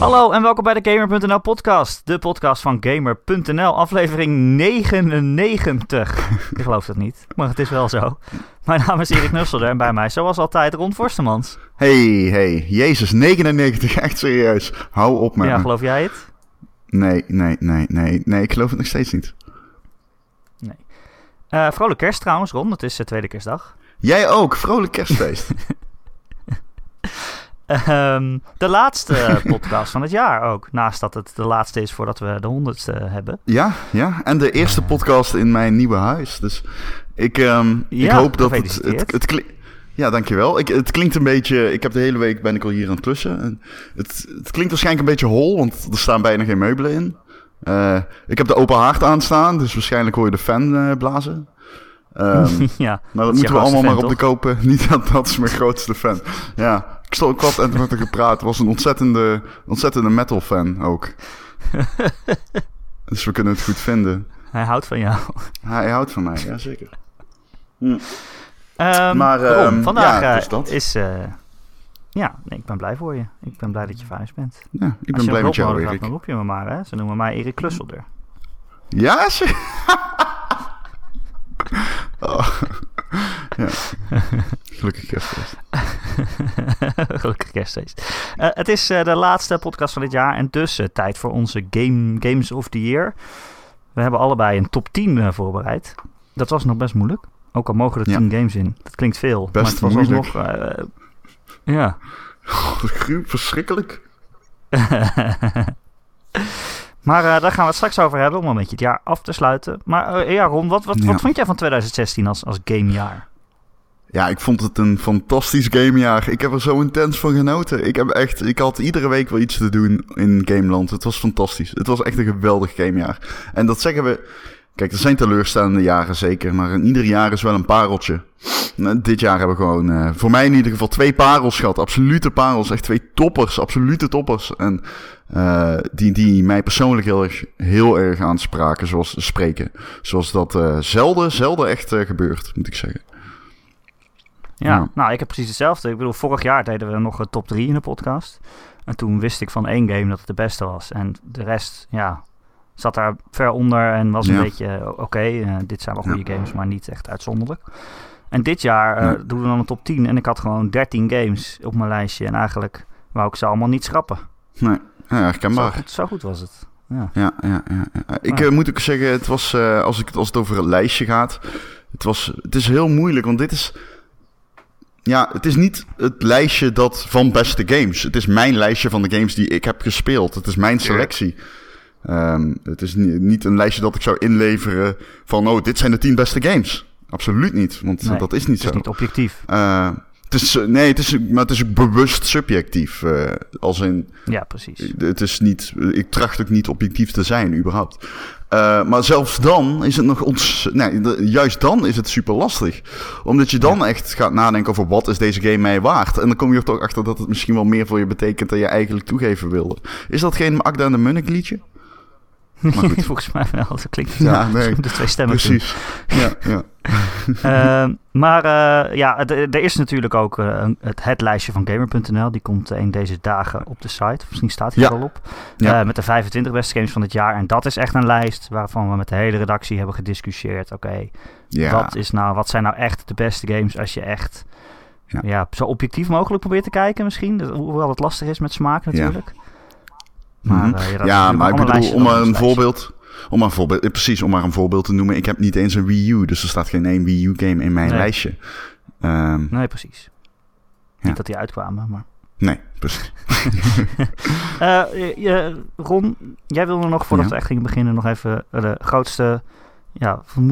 Hallo en welkom bij de Gamer.nl podcast. De podcast van Gamer.nl, aflevering 99. Ik geloof dat niet, maar het is wel zo. Mijn naam is Erik Nusselder en bij mij zoals altijd Ron Forstemans. Hey, hey, Jezus, 99, echt serieus. Hou op met Ja, geloof jij het? Nee, nee, nee, nee, nee, ik geloof het nog steeds niet. Eh vrolijk kerst trouwens, Ron. Het is de tweede kerstdag. Jij ook, vrolijk kerstfeest. Ehm, de laatste podcast van het jaar ook. Naast dat het de laatste is voordat we de honderdste hebben. ja, ja, en de eerste podcast in mijn nieuwe huis. Dus ik, ehm, ik Ja, hoop dat het... het, het kli- ja, dankjewel. Ik, het klinkt een beetje... Ik heb de hele week ben ik al hier aan het klussen. En het, het klinkt waarschijnlijk een beetje hol, want er staan bijna geen meubelen in. Eh, ik heb de open haard aanstaan, dus waarschijnlijk hoor je de fan eh, blazen. Ehm, ja, Maar Dat moeten we allemaal maar op de kopen. Niet dat dat is mijn grootste fan. Ja, ik stond ik had en met hem gepraat. Was een ontzettende, ontzettende metal fan ook. dus we kunnen het goed vinden. hij houdt van jou. Hij houdt van mij, ja zeker. Ehm, Maar, ehm, vandaag ja, eh, dus dat. is... eh, ja, nee, ik ben blij voor je. Ik ben blij dat je verhuisd bent. Ja, ik ben blij met jou, nodig Erik. dan roep je me maar, hè. Ze noemen mij Erik Klusselder. Ja, ze... oh. ja. Gelukkig kerstfeest. Gelukkig kerstfeest. Eh, het is eh, de laatste podcast van dit jaar en dus eh, tijd voor onze game, Games of the Year. We hebben allebei een top 10 eh, voorbereid. Dat was nog best moeilijk. Ook al mogen er Ja. 10 games in. Dat klinkt veel. maar Best het was moeilijk. alsnog... ja. Verschrikkelijk. Maar eh, daar gaan we het straks over hebben om een beetje het jaar af te sluiten. Maar eh, ja, Ron, wat, wat, Ja. wat vond jij van 2016 als, als gamejaar? Ja, ik vond het een fantastisch gamejaar. Ik heb er zo intens van genoten. Ik, heb echt, ik had iedere week wel iets te doen in Gameland. Het was fantastisch. Het was echt een geweldig gamejaar. En dat zeggen we... Kijk, er zijn teleurstellende jaren zeker, maar in ieder jaar is wel een pareltje. Nou, dit jaar hebben we gewoon, eh, voor mij in ieder geval, twee parels gehad. Absolute parels, echt twee toppers, absolute toppers. En eh, die, die mij persoonlijk heel erg, heel erg aanspraken, zoals spreken. Zoals dat eh, zelden, zelden echt gebeurt, moet ik zeggen. Ja, Ja. nou, ik heb precies hetzelfde. Ik bedoel, vorig jaar deden we nog een top 3 in de podcast. En toen wist ik van één game dat het de beste was. En de rest, ja, zat daar ver onder en was een Ja. beetje, eh, oké, eh, dit zijn wel Ja. goede games, maar niet echt uitzonderlijk. En dit jaar Ja. doen we dan een top 10 en ik had gewoon 13 games op mijn lijstje. En eigenlijk wou ik ze allemaal niet schrappen. Nee, ja, Zo herkenbaar. goed, zo goed was het. Ja. Ja, ja, ja. Ik moet ook zeggen, het was, als, ik, als het over het lijstje gaat, het, was, het is heel moeilijk, want dit is, ja, het is niet het lijstje dat van beste games. Het is mijn lijstje van de games die ik heb gespeeld. Het is mijn selectie. Ehm, het is ni- niet een lijstje dat ik zou inleveren van, oh, dit zijn de tien beste games. Absoluut niet, want Nee, dat is niet Het is zo. niet objectief. Eh, het is, eh, nee, het is, maar het is bewust subjectief. eh, als in, Ja, precies. het is niet, ik tracht ook niet objectief te zijn, überhaupt. Eh, maar zelfs dan is het nog ons, nee, juist dan is het super lastig. Omdat je dan echt gaat nadenken over wat is deze game mij waard. En dan kom je er toch achter dat het misschien wel meer voor je betekent dan je eigenlijk toegeven wilde. Is dat geen Akda en de Munnik liedje? Maar goed. Volgens mij wel. Dat klinkt Ja, nee. de twee stemmen. Precies. Ja, ja. Ehm, maar eh, ja, d- er is natuurlijk ook eh, het, het lijstje van Gamer.nl. Die komt een deze dagen op de site. Misschien staat hij Ja. er al op. Ja. Eh, met de 25 beste games van het jaar. En dat is echt een lijst waarvan we met de hele redactie hebben gediscussieerd. Oké, ja. wat, is nou, wat zijn nou echt de beste games als je echt ja. Ja. zo objectief mogelijk probeert te kijken misschien. Hoewel het lastig is met smaak natuurlijk. Maar, Mhm. eh, ja, maar ik bedoel, om maar een voorbeeld... Om maar een voorbeeld, precies, om maar een voorbeeld te noemen. Ik heb niet eens een Wii U, dus er staat geen één Wii U game in mijn Nee. lijstje. Ehm, Nee, precies. Ja. Niet dat die uitkwamen, maar... nee, precies. Eh, je- je- Ron, jij wilde nog, voordat Ja. we echt gingen beginnen, nog even de grootste, ja, hoe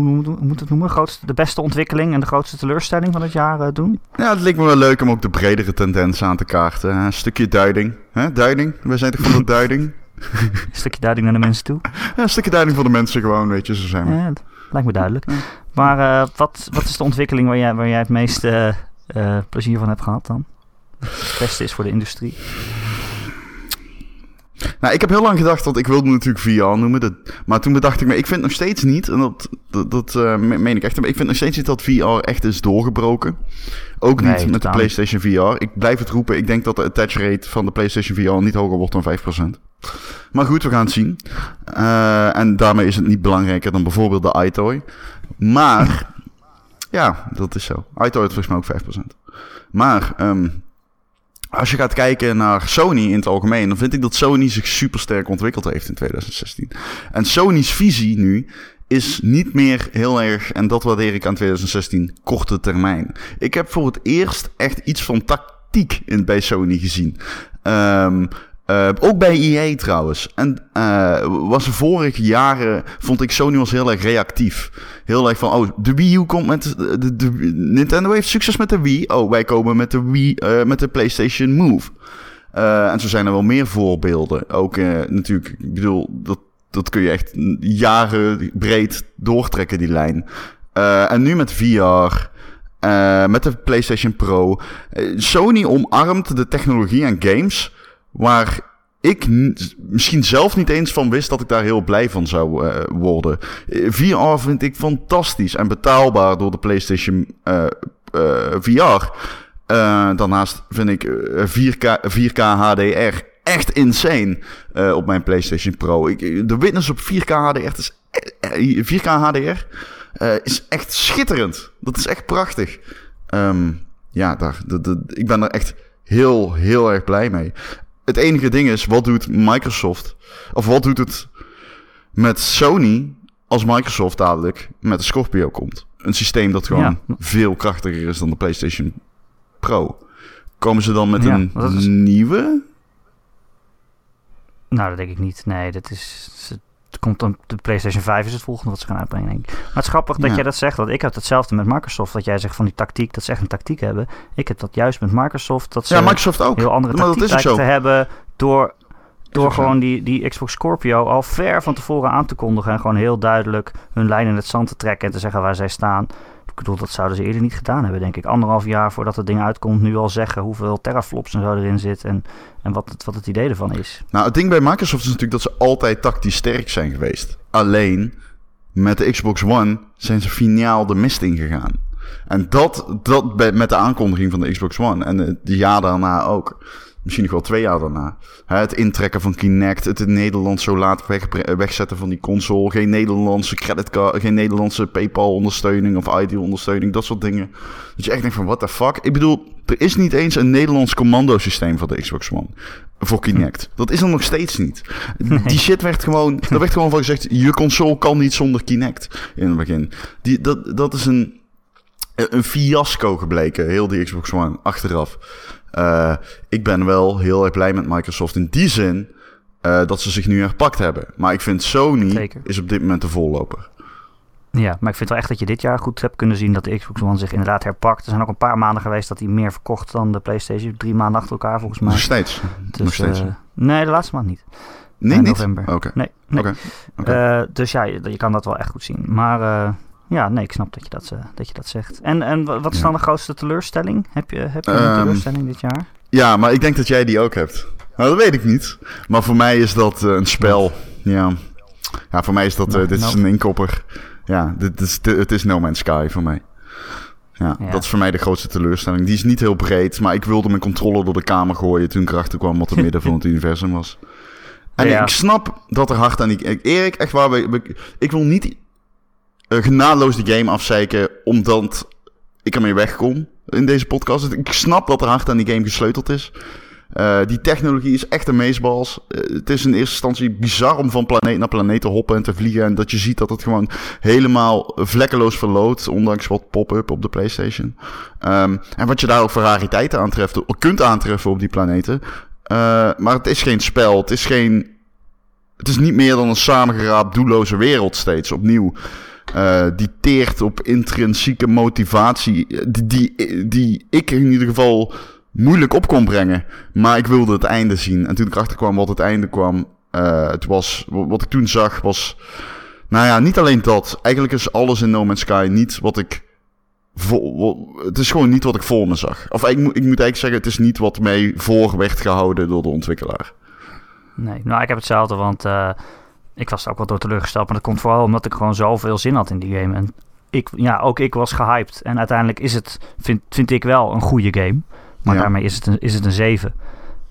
moet het noemen? Grootste, de beste ontwikkeling en de grootste teleurstelling van het jaar eh, doen. Ja, het leek me wel leuk om ook de bredere tendens aan te kaarten. Een stukje duiding. Hè? Duiding? Wij zijn toch van de duiding? Een stukje duiding naar de mensen toe. Ja, een stukje duiding voor de mensen gewoon, weet je, zo zijn we. Ja, lijkt me duidelijk. Maar eh, wat, wat is de ontwikkeling waar jij, waar jij het meeste eh, plezier van hebt gehad dan? Het beste is voor de industrie. Nou, ik heb heel lang gedacht, want ik wilde natuurlijk VR noemen. Dat, maar toen bedacht ik me, ik vind nog steeds niet, en dat, dat, dat uh, meen ik echt, ik vind nog steeds niet dat VR echt is doorgebroken. Ook niet nee, met de PlayStation VR. Ik blijf het roepen, ik denk dat de attach rate van de PlayStation VR niet hoger wordt dan 5%. Maar goed, we gaan het zien. Uh, en daarmee is het niet belangrijker dan bijvoorbeeld de iToy. Maar, ja, dat is zo. iToy heeft volgens mij ook 5%. Maar, um, als je gaat kijken naar Sony in het algemeen, dan vind ik dat Sony zich super sterk ontwikkeld heeft in 2016. En Sony's visie nu is niet meer heel erg, en dat waardeer ik aan 2016, korte termijn. Ik heb voor het eerst echt iets van tactiek in, bij Sony gezien. Um, uh, ook bij EA trouwens. En uh, was vorige jaren, vond ik Sony was heel erg reactief. Heel erg van, oh, de Wii U komt met, de, de, Nintendo heeft succes met de Wii. Oh, wij komen met de Wii, met de PlayStation Move. en zo zijn er wel meer voorbeelden. Ook natuurlijk, ik bedoel, dat, dat kun je echt jaren breed doortrekken, die lijn. en nu met VR... Met de PlayStation Pro. Sony omarmt de technologie en games waar ik misschien zelf niet eens van wist dat ik daar heel blij van zou uh, worden. Eh, VR vind ik fantastisch en betaalbaar door de PlayStation uh, uh, VR. daarnaast vind ik 4K, 4K HDR echt insane op mijn PlayStation Pro. Ik, de witness op 4K HDR is, 4K HDR is echt schitterend. Dat is echt prachtig. Um, ja, daar, ik ben er echt heel, heel erg blij mee het enige ding is, wat doet Microsoft? Of wat doet het met Sony als Microsoft dadelijk met de Scorpio komt? Een systeem dat gewoon veel krachtiger is dan de PlayStation Pro. Komen ze dan met een nieuwe? Nou, dat denk ik niet. Nee, dat is komt dan de PlayStation 5 is het volgende wat ze gaan uitbrengen. Denk ik. Maar het is grappig dat jij dat zegt. Want ik heb hetzelfde met Microsoft. Dat jij zegt van die tactiek, dat ze echt een tactiek hebben. Ik heb dat juist met Microsoft. Dat ze ja, Microsoft ook. heel andere tactiek lijken te hebben. Door, door gewoon die, die Xbox Scorpio al ver van tevoren aan te kondigen. En gewoon heel duidelijk hun lijn in het zand te trekken. En te zeggen waar zij staan. Bedoel, dat zouden ze eerder niet gedaan hebben, denk ik. Anderhalf jaar voordat het ding uitkomt, nu al zeggen hoeveel teraflops en zo erin zit. En, en wat, het, wat het idee ervan is. Nou, het ding bij Microsoft is natuurlijk dat ze altijd tactisch sterk zijn geweest. Alleen met de Xbox One zijn ze finaal de mist ingegaan. En dat, dat met de aankondiging van de Xbox One en de, de jaar daarna ook misschien nog wel twee jaar daarna. Het intrekken van Kinect, het in Nederland zo laat weg, wegzetten van die console. Geen Nederlandse creditcard, geen Nederlandse PayPal-ondersteuning of ID-ondersteuning, dat soort dingen. Dat je echt denkt van, what the fuck? Ik bedoel, er is niet eens een Nederlands commandosysteem voor de Xbox One. Voor Kinect. Dat is er nog steeds niet. Die shit werd gewoon, er werd gewoon van gezegd, je console kan niet zonder Kinect in het begin. Die, dat, dat is een, een fiasco gebleken, heel die Xbox One, achteraf. Uh, ik ben wel heel erg blij met Microsoft in die zin uh, dat ze zich nu herpakt hebben. Maar ik vind Sony is op dit moment de voorloper. Ja, maar ik vind wel echt dat je dit jaar goed hebt kunnen zien dat de Xbox One zich inderdaad herpakt. Er zijn ook een paar maanden geweest dat hij meer verkocht dan de PlayStation. Drie maanden achter elkaar volgens mij. Nog steeds? Dus, Nog steeds. Uh, nee, de laatste maand niet. Nee, niet? november. Oké. Nee, nee. Okay. Okay. dus ja, je, je, kan dat wel echt goed zien. Maar ja, nee, ik snap dat je dat, uh, dat, je dat zegt. En, en wat is dan de grootste teleurstelling? Heb je, heb je een um, teleurstelling dit jaar? Ja, maar ik denk dat jij die ook hebt. Nou, dat weet ik niet. Maar voor mij is dat uh, een spel. Ja. ja, voor mij is dat... Uh, dit is een inkopper. Ja, dit is, het is No Man's Sky voor mij. Ja, ja, dat is voor mij de grootste teleurstelling. Die is niet heel breed, maar ik wilde mijn controller door de kamer gooien toen ik erachter kwam wat het midden van het universum was. En ja. ik snap dat er hard aan die... Erik, echt waar, ik wil niet genadeloos die game afzeiken, omdat ik ermee wegkom in deze podcast. Ik snap dat er hard aan die game gesleuteld is. Uh, die technologie is echt een meesbals. Uh, het is in eerste instantie bizar om van planeet naar planeet te hoppen en te vliegen. En dat je ziet dat het gewoon helemaal vlekkeloos verloopt. Ondanks wat pop-up op de PlayStation. Um, en wat je daar ook voor rariteiten aantreft, kunt aantreffen op die planeten. Uh, maar het is geen spel. Het is geen. Het is niet meer dan een samengeraapt doelloze wereld steeds opnieuw. Uh, die teert op intrinsieke motivatie. Die, die, die ik in ieder geval moeilijk op kon brengen. Maar ik wilde het einde zien. En toen ik erachter kwam wat het einde kwam. Uh, het was, wat ik toen zag was. Nou ja, niet alleen dat. Eigenlijk is alles in No Man's Sky niet wat ik. Vo, het is gewoon niet wat ik voor me zag. Of ik, ik moet eigenlijk zeggen, het is niet wat mij voor werd gehouden door de ontwikkelaar. Nee, nou ik heb hetzelfde, want ik was ook wel door teleurgesteld. Maar dat komt vooral omdat ik gewoon zoveel zin had in die game. En ik, ja, ook ik was gehyped. En uiteindelijk is het, vind, vind ik wel, een goede game. Maar Ja. daarmee is het een, is het een 7.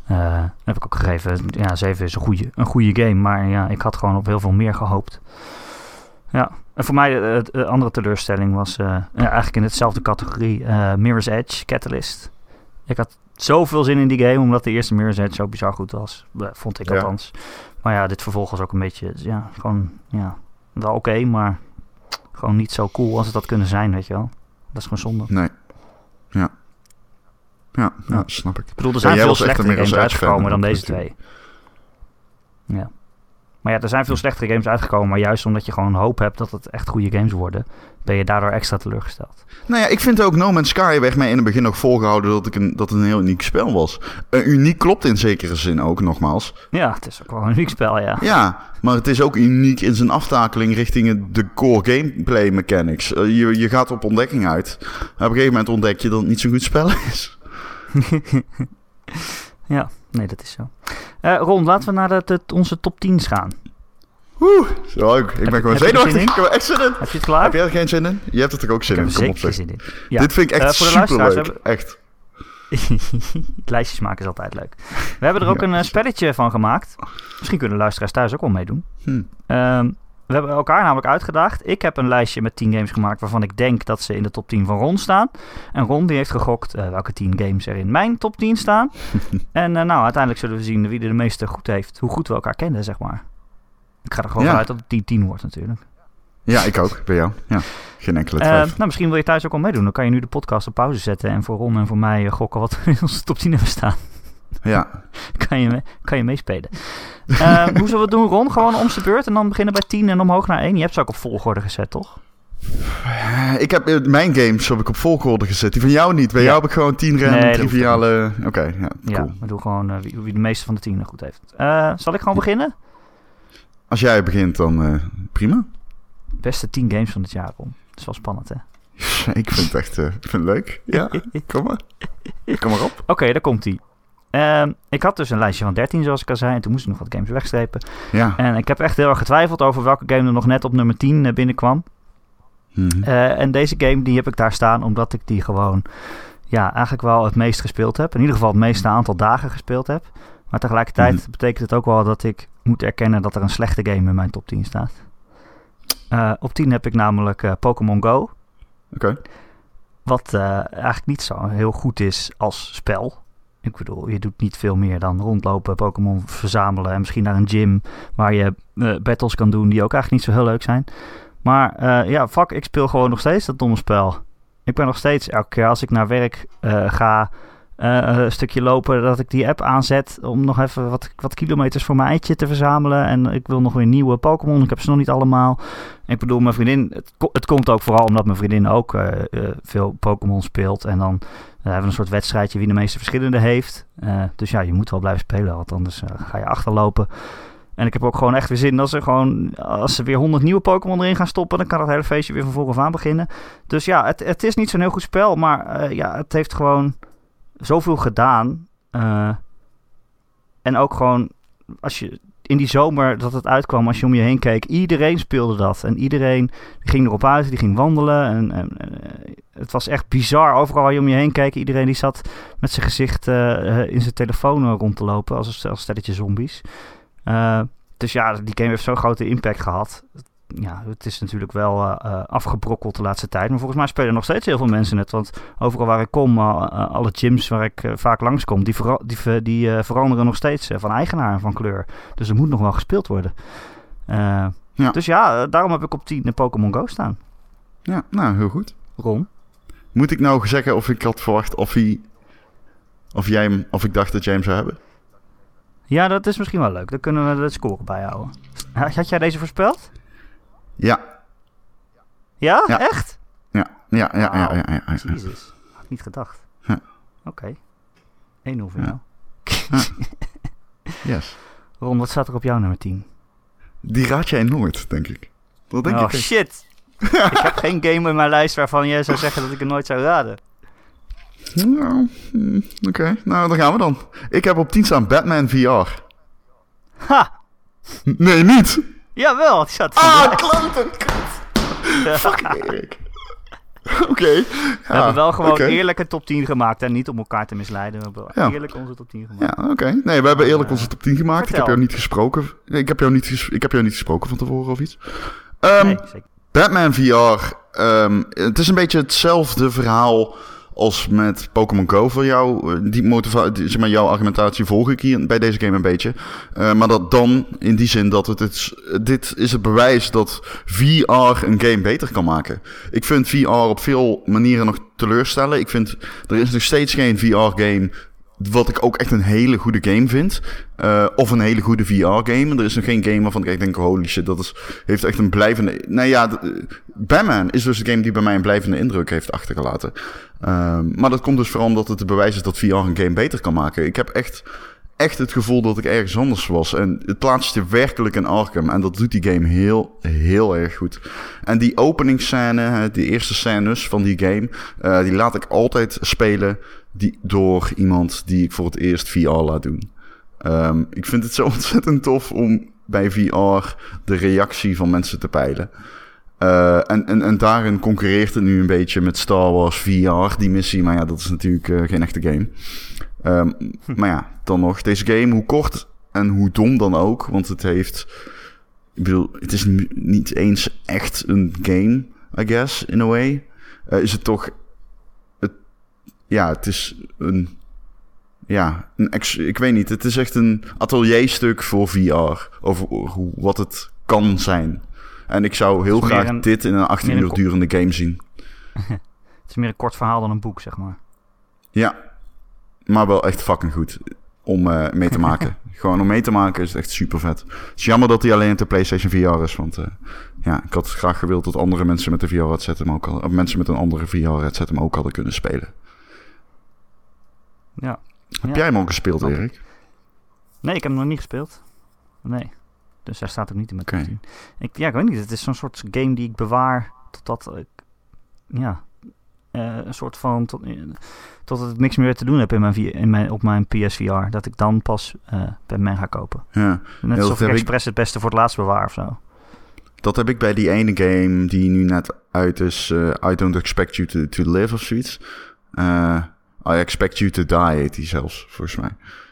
Eh, heb ik ook gegeven. Ja, 7 is een goede, een goede game. Maar ja, ik had gewoon op heel veel meer gehoopt. Ja, en voor mij de, de andere teleurstelling was eh, ja, eigenlijk in hetzelfde categorie. eh, Mirror's Edge, Catalyst. Ik had zoveel zin in die game, omdat de eerste Mirror's Edge zo bizar goed was. Eh, Vond ik Ja. Maar ja, dit vervolg was ook een beetje, ja, gewoon, ja, wel oké, maar gewoon niet zo cool als het had kunnen zijn, weet je wel. Dat is gewoon zonde. Nee. Ja. Ja, ja, Ja. snap ik. Ik bedoel, er Ja, zijn jij veel slechtere games uitgekomen dan deze twee. Ja. Maar ja, er zijn veel slechtere games uitgekomen, maar juist omdat je gewoon hoop hebt dat het echt goede games worden, ben je daardoor extra teleurgesteld. Nou ja, ik vind ook No Man's Sky werd mij in het begin nog volgehouden dat, ik een, dat het een heel uniek spel was. Eh, uniek klopt in zekere zin ook, nogmaals. Ja, het is ook wel een uniek spel, ja. Ja, maar het is ook uniek in zijn aftakeling richting de core gameplay mechanics. Eh, je, je gaat op ontdekking uit. Op een gegeven moment ontdek je dat het niet zo'n goed spel is. ja, nee, dat is zo. Eh Ron, laten we naar de, onze top 10's gaan. Oeh, zo, ik, ik ben gewoon zenuwachtig. Ik heb er echt zin in. Heb je het klaar? Heb jij er geen zin in? Je hebt er toch ook zin ik in? heb er Kom op, zeker zeg. zin in. Ja. Dit vind ik echt Eh, de luisteraars superleuk. Echt. Lijstjes maken is altijd leuk. We hebben er ook Ja. een eh, spelletje van gemaakt. Misschien kunnen luisteraars thuis ook wel meedoen. Hm. Ehm, we hebben elkaar namelijk uitgedaagd. Ik heb een lijstje met 10 games gemaakt waarvan ik denk dat ze in de top 10 van Ron staan. En Ron die heeft gegokt eh, welke 10 games er in mijn top 10 staan. en eh, nou, uiteindelijk zullen we zien wie er de meeste goed heeft. Hoe goed we elkaar kennen, zeg maar. Ik ga er gewoon Ja. vanuit dat het 10-10 wordt natuurlijk. Ja, ik ook. Bij jou. Ja. Geen enkele Eh, twijfel. nou, misschien wil je thuis ook al meedoen. Dan kan je nu de podcast op pauze zetten en voor Ron en voor mij gokken wat we in onze top 10 hebben staan. Ja. kan je, kan je meespelen. Eh, hoe zullen we het doen, Ron? Gewoon om zijn beurt en dan beginnen bij 10 en omhoog naar 1. Je hebt ze ook op volgorde gezet, toch? Eh, Ik heb eh, mijn games heb ik op volgorde gezet. Die van jou niet. Bij Ja. jou heb ik gewoon 10 random Nee, triviale... Oké, ja, Ja, cool. we doen gewoon eh, wie, wie de meeste van de 10 goed heeft. Zal ik gewoon beginnen? Als jij begint, dan prima. Beste 10 games van dit jaar, Ron. Dat is wel spannend, hè? Ik vind het echt ik vind het leuk. Ja, kom maar. Kom maar op. Oké, daar komt ie. ik had dus een lijstje van 13, zoals ik al zei. En toen moest ik nog wat games wegstrepen. Ja. En ik heb echt heel erg getwijfeld over welke game er nog net op nummer 10 eh, binnenkwam. Eh, en deze game die heb ik daar staan omdat ik die gewoon ja, eigenlijk wel het meest gespeeld heb. In ieder geval het meeste aantal dagen gespeeld heb. Maar tegelijkertijd Mhm. betekent het ook wel dat ik moet erkennen dat er een slechte game in mijn top 10 staat. Eh, op 10 heb ik namelijk Pokémon Go. Oké. Wat eigenlijk niet zo heel goed is als spel. Ik bedoel, je doet niet veel meer dan rondlopen, Pokémon verzamelen en misschien naar een gym waar je eh, battles kan doen die ook eigenlijk niet zo heel leuk zijn. Maar eh, ja, fuck, ik speel gewoon nog steeds dat domme spel. Ik ben nog steeds elke keer als ik naar werk eh, ga, een stukje lopen, dat ik die app aanzet om nog even wat, wat kilometers voor mijn eitje te verzamelen. En ik wil nog weer nieuwe Pokémon. Ik heb ze nog niet allemaal. Ik bedoel, mijn vriendin, het, het komt ook vooral omdat mijn vriendin ook eh, eh, veel Pokémon speelt. En dan eh, hebben we een soort wedstrijdje wie de meeste verschillende heeft. Eh, dus ja, je moet wel blijven spelen, want anders eh, ga je achterlopen. En ik heb ook gewoon echt weer zin als ze gewoon, als ze weer 100 nieuwe Pokémon erin gaan stoppen, dan kan het hele feestje weer van vooraf aan beginnen. Dus ja, het, het is niet zo'n heel goed spel, maar eh, ja, het heeft gewoon zoveel gedaan. Eh, en ook gewoon, als je in die zomer dat het uitkwam, als je om je heen keek, iedereen speelde dat. En iedereen ging erop uit, die ging wandelen. En, en, eh, het was echt bizar. Overal waar je om je heen keek, iedereen die zat met zijn gezicht eh, in zijn telefoon rond te lopen, als een, stelletje zombies. Dus ja, die game heeft zo'n grote impact gehad. Ja, het is natuurlijk wel eh, eh, afgebrokkeld de laatste tijd. Maar volgens mij spelen nog steeds heel veel mensen het. Want overal waar ik kom, eh, alle gyms waar ik eh, vaak langskom, die, vera- die, ver- die veranderen nog steeds van eigenaar en van kleur. Dus er moet nog wel gespeeld worden. Ja. Dus ja, daarom heb ik op 10 de Pokémon Go staan. Ja, nou, heel goed. Ron? Moet ik nou zeggen of ik had verwacht of hij... Of jij hem... Of ik dacht dat jij hem zou hebben? Ja, dat is misschien wel leuk. Dan kunnen we de score bijhouden. Had jij deze voorspeld? Ja. Ja? Ja. Echt? Ja, ja, ja, ja, ja, ja, ja. Jezus. Had niet gedacht. Ja. Oké. 1-0 voor Ja. jou. Yes. Ron, wat staat er op jouw nummer 10? Die raad jij nooit, denk ik. Dat denk oh, ik. echt. shit. ik heb geen game in mijn lijst waarvan jij zou zeggen dat ik het nooit zou raden. Nou, hmm, oké. Nou, dan gaan we dan. Ik heb op 10 staan Batman VR. Ha! Nee, niet. Jawel, die zat Ah, kloten. kut. Fucking Erik. Oké. We ja, hebben wel gewoon oké. eerlijk een top 10 gemaakt. En niet om elkaar te misleiden. We hebben Ja. eerlijk onze top 10 gemaakt. Ja, oké. Nee, we hebben eerlijk Eh, onze top 10 gemaakt. Ik heb jou niet gesproken. Ik heb jou niet, ik heb jou niet gesproken van tevoren of iets. Ehm, Nee. Batman VR. ehm, het is een beetje hetzelfde verhaal als met Pokémon Go voor jou. Eh, Die motivatie, zeg maar, jouw argumentatie volg ik hier bij deze game een beetje. Eh, maar dat dan in die zin dat het, is- dit is het bewijs dat VR een game beter kan maken. Ik vind VR op veel manieren nog teleurstellen. Ik vind er is nog steeds geen VR-game wat ik ook echt een hele goede game vind. Eh, of een hele goede VR-game. Er is nog geen game waarvan ik denk: holy shit, dat is, heeft echt een blijvende. Nou ja, Batman is dus een game die bij mij een blijvende indruk heeft achtergelaten. Ehm, maar dat komt dus vooral omdat het het bewijs is dat VR een game beter kan maken. Ik heb echt, echt het gevoel dat ik ergens anders was. En het plaatst je werkelijk in Arkham. En dat doet die game heel, heel erg goed. En die openingsscène, die eerste scènes van die game, eh, die laat ik altijd spelen die, door iemand die ik voor het eerst VR laat doen. Ehm, ik vind het zo ontzettend tof om bij VR de reactie van mensen te peilen. Eh, en, en, en daarin concurreert het nu een beetje met Star Wars VR, die missie. Maar ja, dat is natuurlijk eh, geen echte game. Ehm, Maar ja, dan nog. Deze game, hoe kort en hoe dom dan ook. Want het heeft... Ik bedoel, het is niet eens echt een game, I guess, in a way. Eh, is het toch... Ja, het is een... Ja, een ex, ik weet niet. Het is echt een atelierstuk voor VR. Over hoe, wat het kan zijn. En ik zou heel graag een- dit in een 18 meer een uur durende game zien. Het is meer een kort verhaal dan een boek, zeg maar. Ja, maar wel echt fucking goed om eh, mee te maken. Gewoon om mee te maken is het echt super vet. Het is jammer dat hij alleen op de PlayStation VR is, want eh, ja, ik had graag gewild dat andere mensen met de VR-headset hem ook al, of mensen met een andere VR-headset hem ook hadden kunnen spelen. Ja. Heb jij hem ook gespeeld. Erik? Nee, ik heb hem nog niet gespeeld. Nee. Dus hij staat ook niet in mijn. 10. Ik, ja, ik weet niet. Het is zo'n soort game die ik bewaar totdat ik... Ja. eh, een soort van... Tot, eh, totdat ik niks meer te doen heb in mijn, in mijn, op mijn PSVR. Dat ik dan pas eh Batman ga kopen. Ja, Net alsof ik expres het beste voor het laatst bewaar of zo. dat heb ik bij die ene game die nu net uit is. I don't expect you to, to live of zoiets. I expect you to die heet zelfs, volgens mij.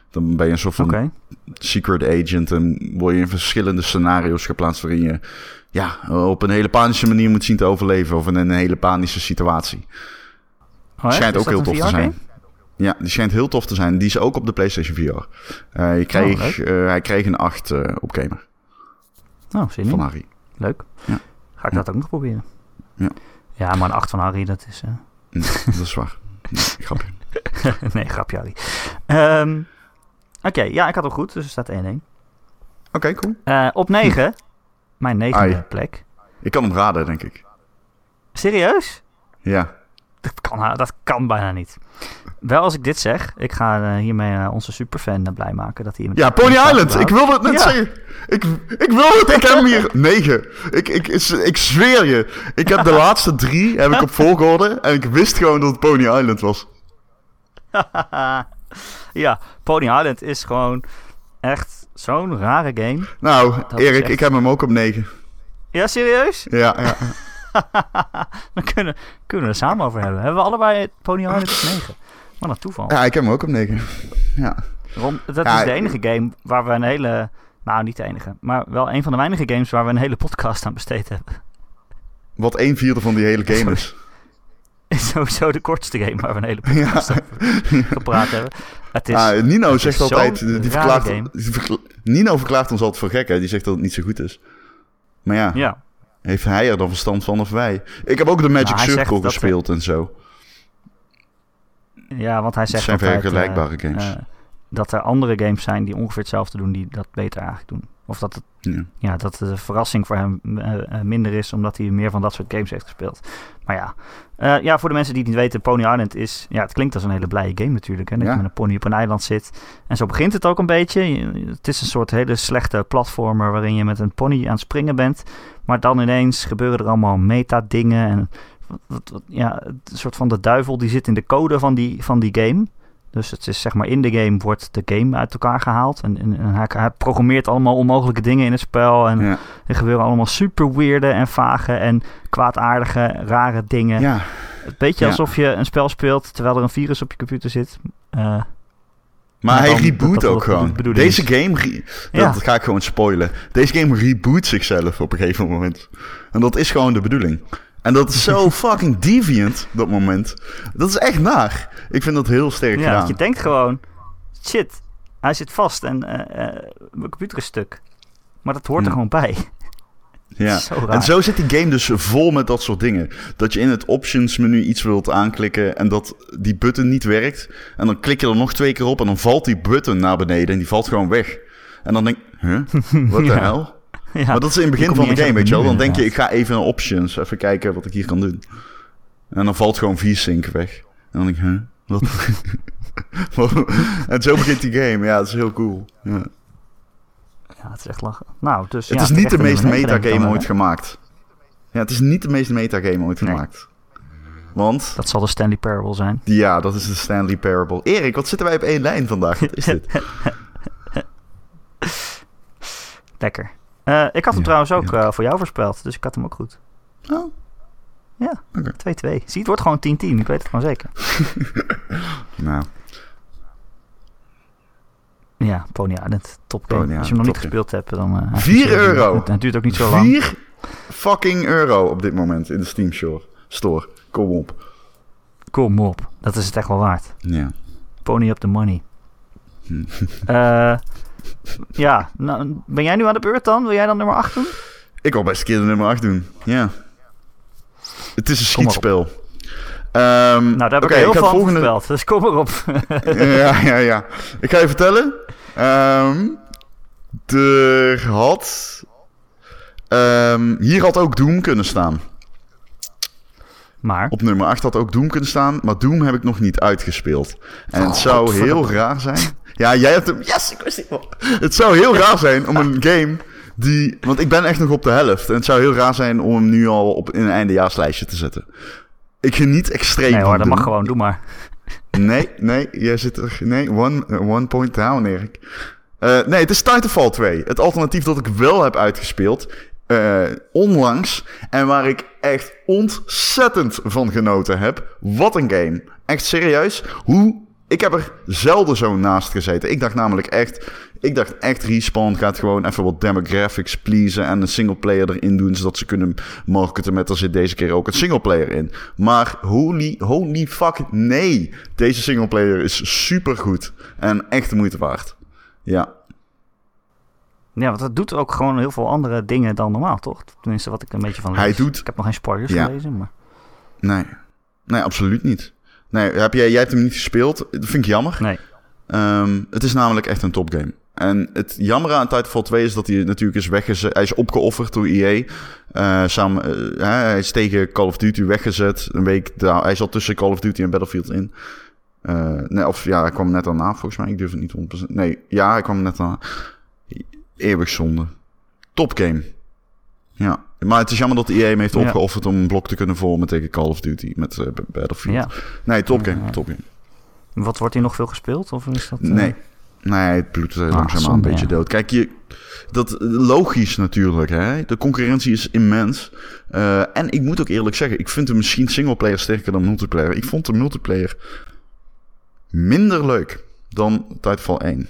Dan ben je een soort van Oké. secret agent en word je in verschillende scenario's geplaatst waarin je ja, op een hele panische manier moet zien te overleven of in een hele panische situatie. Oh, schijnt ook heel tof te zijn. Ja, die schijnt heel tof te zijn. Die is ook op de PlayStation VR. Eh, je kreeg, eh, hij kreeg een 8 eh, op Gamer Oh, zin in. van Harry. Leuk. Ja. Ga ik Ja. dat ook nog proberen. Ja. Ja, maar een 8 van Harry, dat is... eh, Nee, dat is waar. Nee, grapje. nee, grapje Harry. Ehm, Oké, ja, ik had hem goed, dus er staat 1-1. Oké, cool. Eh, op 9, mijn negende Ai. plek. Ik kan hem raden, denk ik. Serieus? Ja. Dat kan, ha- dat kan bijna niet. Wel als ik dit zeg, ik ga eh, hiermee eh, onze superfan blij maken dat hij... Ja, Pony Island. Ik wilde het net Ja. zeggen. Ik, ik wil het. Ik heb hem hier. Negen. Ik, ik, ik, ik zweer je. Ik heb de laatste drie heb ik op volgorde. En ik wist gewoon dat het Pony Island was. ja, Pony Island is gewoon echt zo'n rare game. Nou, Dat Erik, echt- ik heb hem ook op negen. Ja, serieus? Ja, ja. Dan kunnen, kunnen we er samen over hebben. Hebben we allebei Pony Island op 9? Wat een toeval. ja, ik heb hem ook op negen. Ja. Ron, dat Ja, is de enige game waar we een hele... Nou, niet de enige. Maar wel een van de weinige games waar we een hele podcast aan besteed hebben. Wat een vierde van die hele game is. Is sowieso de kortste game waar we een hele podcast gepraat hebben. Het is... Ah, Nino het zegt is altijd... Die verklaart, die verkla- Nino verklaart ons altijd voor gek, hè. Die zegt dat het niet zo goed is. Maar ja, ja, heeft hij er dan verstand van of wij? Ik heb ook de Magic Nou, Circle dat- gespeeld en zo. ja, want hij zegt zijn altijd, vergelijkbare eh, games. eh, dat er andere games zijn die ongeveer hetzelfde doen, die dat beter eigenlijk doen. Of dat, het, Ja. ja, dat de verrassing voor hem eh, eh, minder is, omdat hij meer van dat soort games heeft gespeeld. Maar ja, Eh, ja, voor de mensen die het niet weten, Pony Island is... Ja, het klinkt als een hele blije game natuurlijk. Hè, dat Ja. je met een pony op een eiland zit. En zo begint het ook een beetje. Je- Het is een soort hele slechte platformer waarin je met een pony aan het springen bent. Maar dan ineens gebeuren er allemaal meta-dingen. En wat- ja, een soort van de duivel die zit in de code van die, van die game. Dus het is zeg maar in de game wordt de game uit elkaar gehaald. En, en, en hij, hij programmeert allemaal onmogelijke dingen in het spel. En Ja. er gebeuren allemaal super weirde en vage en kwaadaardige, rare dingen. ja. Het beetje Ja. alsof je een spel speelt terwijl er een virus op je computer zit. Eh, Maar hij reboot dat- dat ook gewoon. Deze is. game, Ja. dat ga ik gewoon spoilen. Deze game reboot zichzelf op een gegeven moment. En dat is gewoon de bedoeling. En dat is zo fucking deviant, dat moment. Dat is echt naar. Ik vind dat heel sterk ja, gedaan. dat je denkt gewoon, shit, hij zit vast en eh, eh, mijn computer is stuk. Maar dat hoort er gewoon bij. Ja. Zo. En zo zit die game dus vol met dat soort dingen. Dat je in het options menu iets wilt aanklikken en dat die button niet werkt. En dan klik je er nog twee keer op en dan valt die button naar beneden en die valt gewoon weg. En dan denk je, huh? Wat de hel? ja. Maar dat is in het begin van de game, weet je wel. Dan denk je, ik ga even naar options, even kijken wat ik hier kan doen. En dan valt gewoon V-Sync weg. En dan denk ik, huh? Wat? en zo begint die game. Ja, dat is heel cool. Ja. Ja, het is echt lachen. Nou, dus Het ja, is niet de meest metagame dan, ooit hè? gemaakt. Ja, het is niet de meest metagame ooit Nee. gemaakt. Want, Dat zal de Stanley Parable zijn. ja, dat is de Stanley Parable. Erik, wat zitten wij op één lijn vandaag? Wat is dit? Lekker. Eh, ik had hem Ja, trouwens ook ja. eh, voor jou voorspeld, dus ik had hem ook goed. Oh, 2-2. Zie, het wordt gewoon 10-10. Ik weet het gewoon zeker. nou, Ja, Pony Island. Top game. Pony Als je hem nog niet gespeeld hebt, dan... eh, niet zo duur. euro. Het, het duurt ook niet zo lang. 4 fucking euro op dit moment in de Steam Store. Store. Kom op. Kom op. Dat is het echt wel waard. Ja. Pony up the money. Hm. Eh, ja, nou, ben jij nu aan de beurt dan? Wil jij dan nummer 8 doen? Ik wil best een keer de nummer 8 doen. Ja. Het is een schietspel. Ehm, Nou, daar heb ik heel ga veel volgende... Dus kom erop. ja, ja, ja. Ik ga je vertellen. Ehm er had... ehm, hier had ook Doom kunnen staan. Maar, Op nummer 8 had ook Doom kunnen staan, maar Doom heb ik nog niet uitgespeeld. En het zou heel raar zijn. Ja, jij hebt hem. Yes, ik wist het zou heel raar zijn om een game die. Want ik ben echt nog op de helft. En het zou heel raar zijn om hem nu al op in een eindejaarslijstje te zetten. Ik geniet extreem nee van hoor, dat Doom. mag gewoon. Doe maar. Nee, nee, jij zit er. Nee, one, eh, one point down, Erik. Eh, nee, het is Titanfall 2. Het alternatief dat ik wel heb uitgespeeld. Eh, onlangs. En waar ik echt ontzettend van genoten heb. Wat een game. Echt serieus. Hoe. Ik heb er zelden zo naast gezeten. Ik dacht namelijk echt. Ik dacht echt, Respawn gaat gewoon even wat demographics pleasen. En een singleplayer erin doen. Zodat ze kunnen marketen met er zit deze keer ook een singleplayer in. Maar holy, holy fuck, nee. Deze singleplayer is super goed. En echt de moeite waard. Ja. Ja, want dat doet ook gewoon heel veel andere dingen dan normaal, toch? Tenminste, wat ik een beetje van lees. Hij doet- Ik heb nog geen spoilers Ja. gelezen, maar... Nee. Nee, absoluut niet. Nee, heb jij, jij hebt hem niet gespeeld. Dat vind ik jammer. Nee. Ehm, het is namelijk echt een topgame. En het jammer aan Titanfall 2 is dat hij natuurlijk is weggezet. Hij is opgeofferd door EA. Eh, samen, eh, hij is tegen Call of Duty weggezet. Een week daar. Hij zat tussen Call of Duty en Battlefield in. Eh, nee, of ja, hij kwam net daarna volgens mij. Ik durf het niet 100%. Nee, ja, hij kwam net daarna. Eeuwig zonde. Topgame. Ja, maar het is jammer dat EA hem heeft Ja. opgeofferd om een blok te kunnen vormen tegen Call of Duty met eh, Battlefield. Ja. Nee, topgame, Ja. topgame. Wat wordt hier nog veel gespeeld? Of is dat... eh, Nee. Nee, het bloedt langzaamaan zonde, een beetje dood. Kijk, je, dat logisch natuurlijk. Hè? De concurrentie is immens. Eh, en ik moet ook eerlijk zeggen, ik vind de misschien singleplayer sterker dan multiplayer. Ik vond de multiplayer minder leuk dan Titanfall 1.